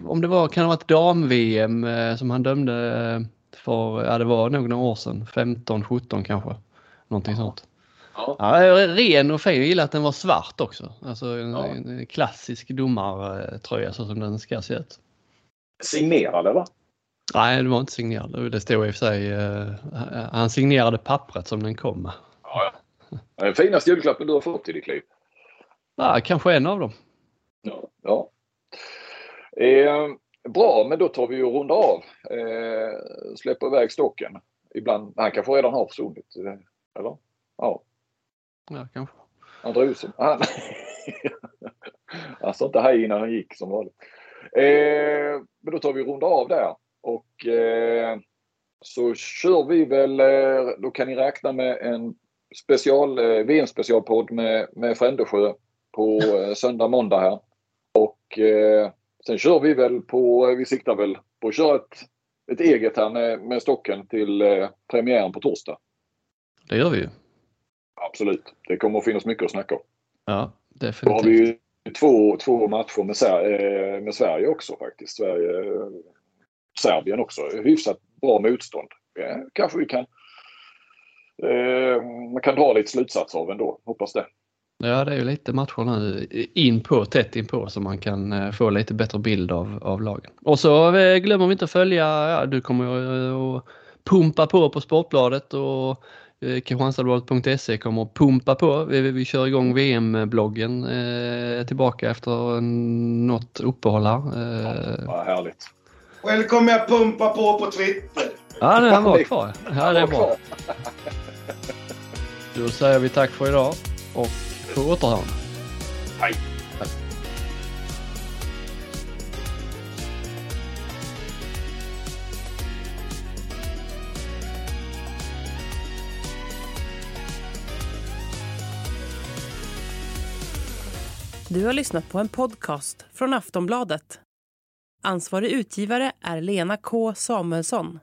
om det var, kan det ha varit dam-VM eh, som han dömde eh, för, ja det var nog några år sedan, 15, 17 kanske. Någonting ja. sånt. Ja. ja. ren och fin. Jag gillar att den var svart också. Alltså en, ja. en klassisk domartröja så som den ska se ut. Signerad eller? Nej, det var inte signerad. Det stod i och för sig. Uh, han signerade pappret som den kom ja. Den finaste julklappen du har fått i ditt liv? Ja, kanske en av dem. Ja. ja. Eh, bra, men då tar vi och rundar av. Eh, släpper iväg stocken. Ibland, han kanske redan har försvunnit. Eller? Ja. Ja, kanske. Han drog sig. Han, han sa inte hej innan han gick som vanligt. Eh, men då tar vi runda av där. Och eh, så kör vi väl, eh, då kan ni räkna med en special, eh, VM-specialpodd med, med Frändesjö på eh, söndag, måndag här. Och eh, sen kör vi väl på, vi siktar väl på att köra ett, ett eget här med, med stocken till eh, premiären på torsdag. Det gör vi ju. Absolut. Det kommer att finnas mycket att snacka om. Ja, definitivt. Då har vi två, två matcher med, eh, med Sverige också faktiskt. Sverige, Serbien också. Hyfsat bra motstånd. Ja, kanske vi kan eh, man kan dra lite slutsatser av ändå. Hoppas det. Ja, det är ju lite matcher nu in på, tätt in på så man kan eh, få lite bättre bild av, av lagen. Och så glömmer vi inte att följa, ja, du kommer att pumpa på på Sportbladet och Eh, Kristianstadsbladet.se kommer att pumpa på. Vi, vi kör igång VM-bloggen eh, tillbaka efter något uppehåll här. Eh. Ja, härligt. Själv kommer jag pumpa på på Twitter. Ja, det han var kvar. Ja, det är bra. Då säger vi tack för idag och på återhörande. Hej. Du har lyssnat på en podcast från Aftonbladet. Ansvarig utgivare är Lena K Samuelsson.